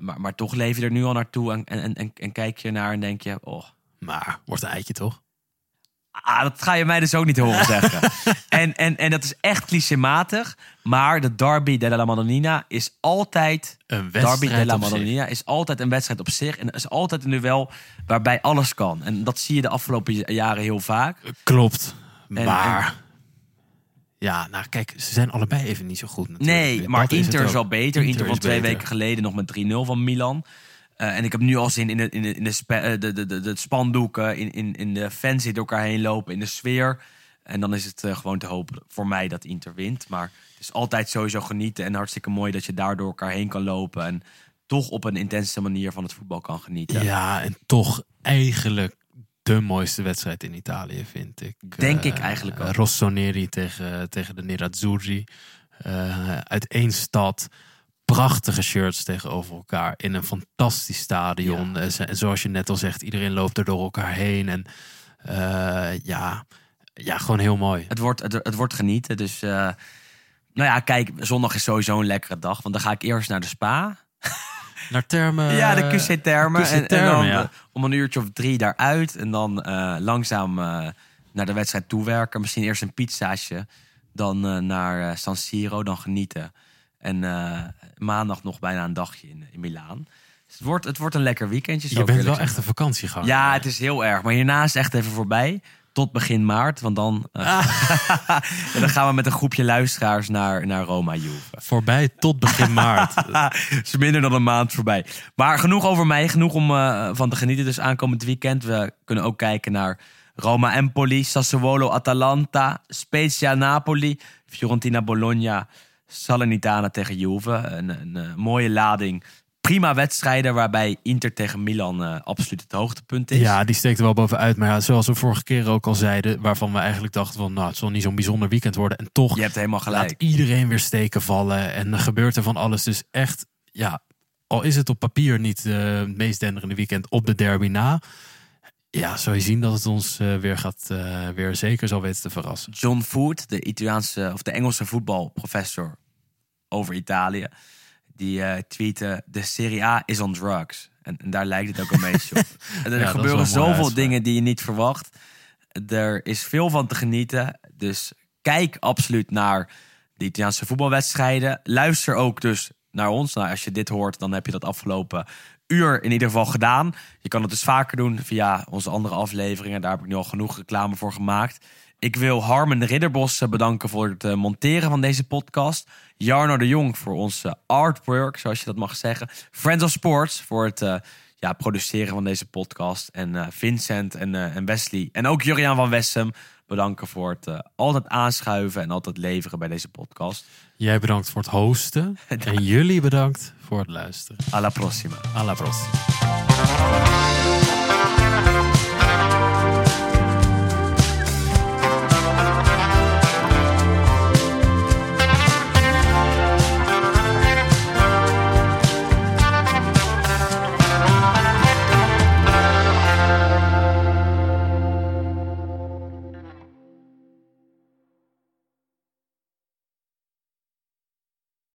maar, maar toch leef je er nu al naartoe en, en, en, en kijk je naar en denk je... Oh, Maar wordt een eitje toch? Ah, dat ga je mij dus ook niet horen zeggen. en, en, en dat is echt clichématig. Maar de Derby della Madonnina is altijd... Een Derby della. Madonnina is altijd een wedstrijd op zich. En is altijd een duel waarbij alles kan. En dat zie je de afgelopen jaren heel vaak. Klopt. En- maar... Ja, nou kijk, ze zijn allebei even niet zo goed natuurlijk. Nee, maar Dat Inter is wel beter. Inter, van is twee beter. weken geleden nog met 3-0 van Milan. Eh, en ik heb nu al zin in de, in de, in de, eh, de, de, de, de spandoeken, in, in, in de fans die door elkaar heen lopen, in de sfeer. En dan is het eh, gewoon te hopen voor mij dat Inter wint. Maar het is altijd sowieso genieten en hartstikke mooi dat je daar door elkaar heen kan lopen. En toch op een intense manier van het voetbal kan genieten. Ja, en toch eigenlijk de mooiste wedstrijd in Italië, vind ik. Denk ik eigenlijk ook. Rossoneri tegen, tegen de Nerazzurri. Uit één stad. Prachtige shirts tegenover elkaar. In een fantastisch stadion. En zoals je net al zegt, iedereen loopt er door elkaar heen. En eh, ja, ja, gewoon heel mooi. Het, wordt, het, het wordt genieten. Dus eh, nou ja, kijk, zondag is sowieso een lekkere dag. Want dan ga ik eerst naar de spa. Naar termen. Ja, de QC Termen. QC En, en Termen, dan ja. eh, om een uurtje of drie daaruit. En dan langzaam naar de wedstrijd toewerken. Misschien eerst een pizzaatje. Dan naar San Siro. Dan genieten. En eh, maandag nog bijna een dagje in, in Milaan. Dus het, wordt, het wordt een lekker weekendje. zou Je bent wel echt een zeggen. vakantieganger. Ja, het is heel erg. Maar hierna is het echt even voorbij. Tot begin maart. Want dan, eh, en dan gaan we met een groepje luisteraars naar, naar Roma Juve. Voorbij tot begin maart. Het is minder dan een maand voorbij. Maar genoeg over mij, genoeg om eh, van te genieten. Dus aankomend weekend. We kunnen ook kijken naar Roma Empoli, Sassuolo Atalanta, Spezia Napoli, Fiorentina Bologna, Salernitana tegen Juve. Een, een, eh, mooie lading. Prima wedstrijden waarbij Inter tegen Milan eh, absoluut het hoogtepunt is. Ja, die steekt er wel bovenuit. Maar ja, zoals we vorige keer ook al zeiden, waarvan we eigenlijk dachten van, nou, het zal niet zo'n bijzonder weekend worden. En toch Je hebt helemaal gelijk. laat iedereen weer steken vallen en er gebeurt er van alles. Dus echt, ja, al is het op papier niet eh, het meest denderende weekend op de derby na. Ja, zou je zien dat het ons eh, weer gaat, eh, weer zeker zal weten te verrassen. John Food, de Italiaanse of de Engelse voetbalprofessor over Italië, die eh tweette: De Serie A is on drugs. En, en daar lijkt het ook een beetje op. En er gebeuren zoveel uitspraak. dingen die je niet verwacht. Er is veel van te genieten. Dus kijk absoluut naar de Italiaanse voetbalwedstrijden. Luister ook dus naar ons. Nou, als je dit hoort, dan heb je dat afgelopen uur in ieder geval gedaan. Je kan het dus vaker doen via onze andere afleveringen. Daar heb ik nu al genoeg reclame voor gemaakt. Ik wil Harmen Ridderbos eh, bedanken voor het eh, monteren van deze podcast. Jarno de Jong voor onze artwork, zoals je dat mag zeggen. Friends of Sports voor het eh, ja, produceren van deze podcast. En Vincent en, en Wesley en ook Juriaan van Wessem bedanken voor het eh, altijd aanschuiven en altijd leveren bij deze podcast. Jij bedankt voor het hosten en jullie bedankt voor het luisteren. Alla prossima. Alla prossima.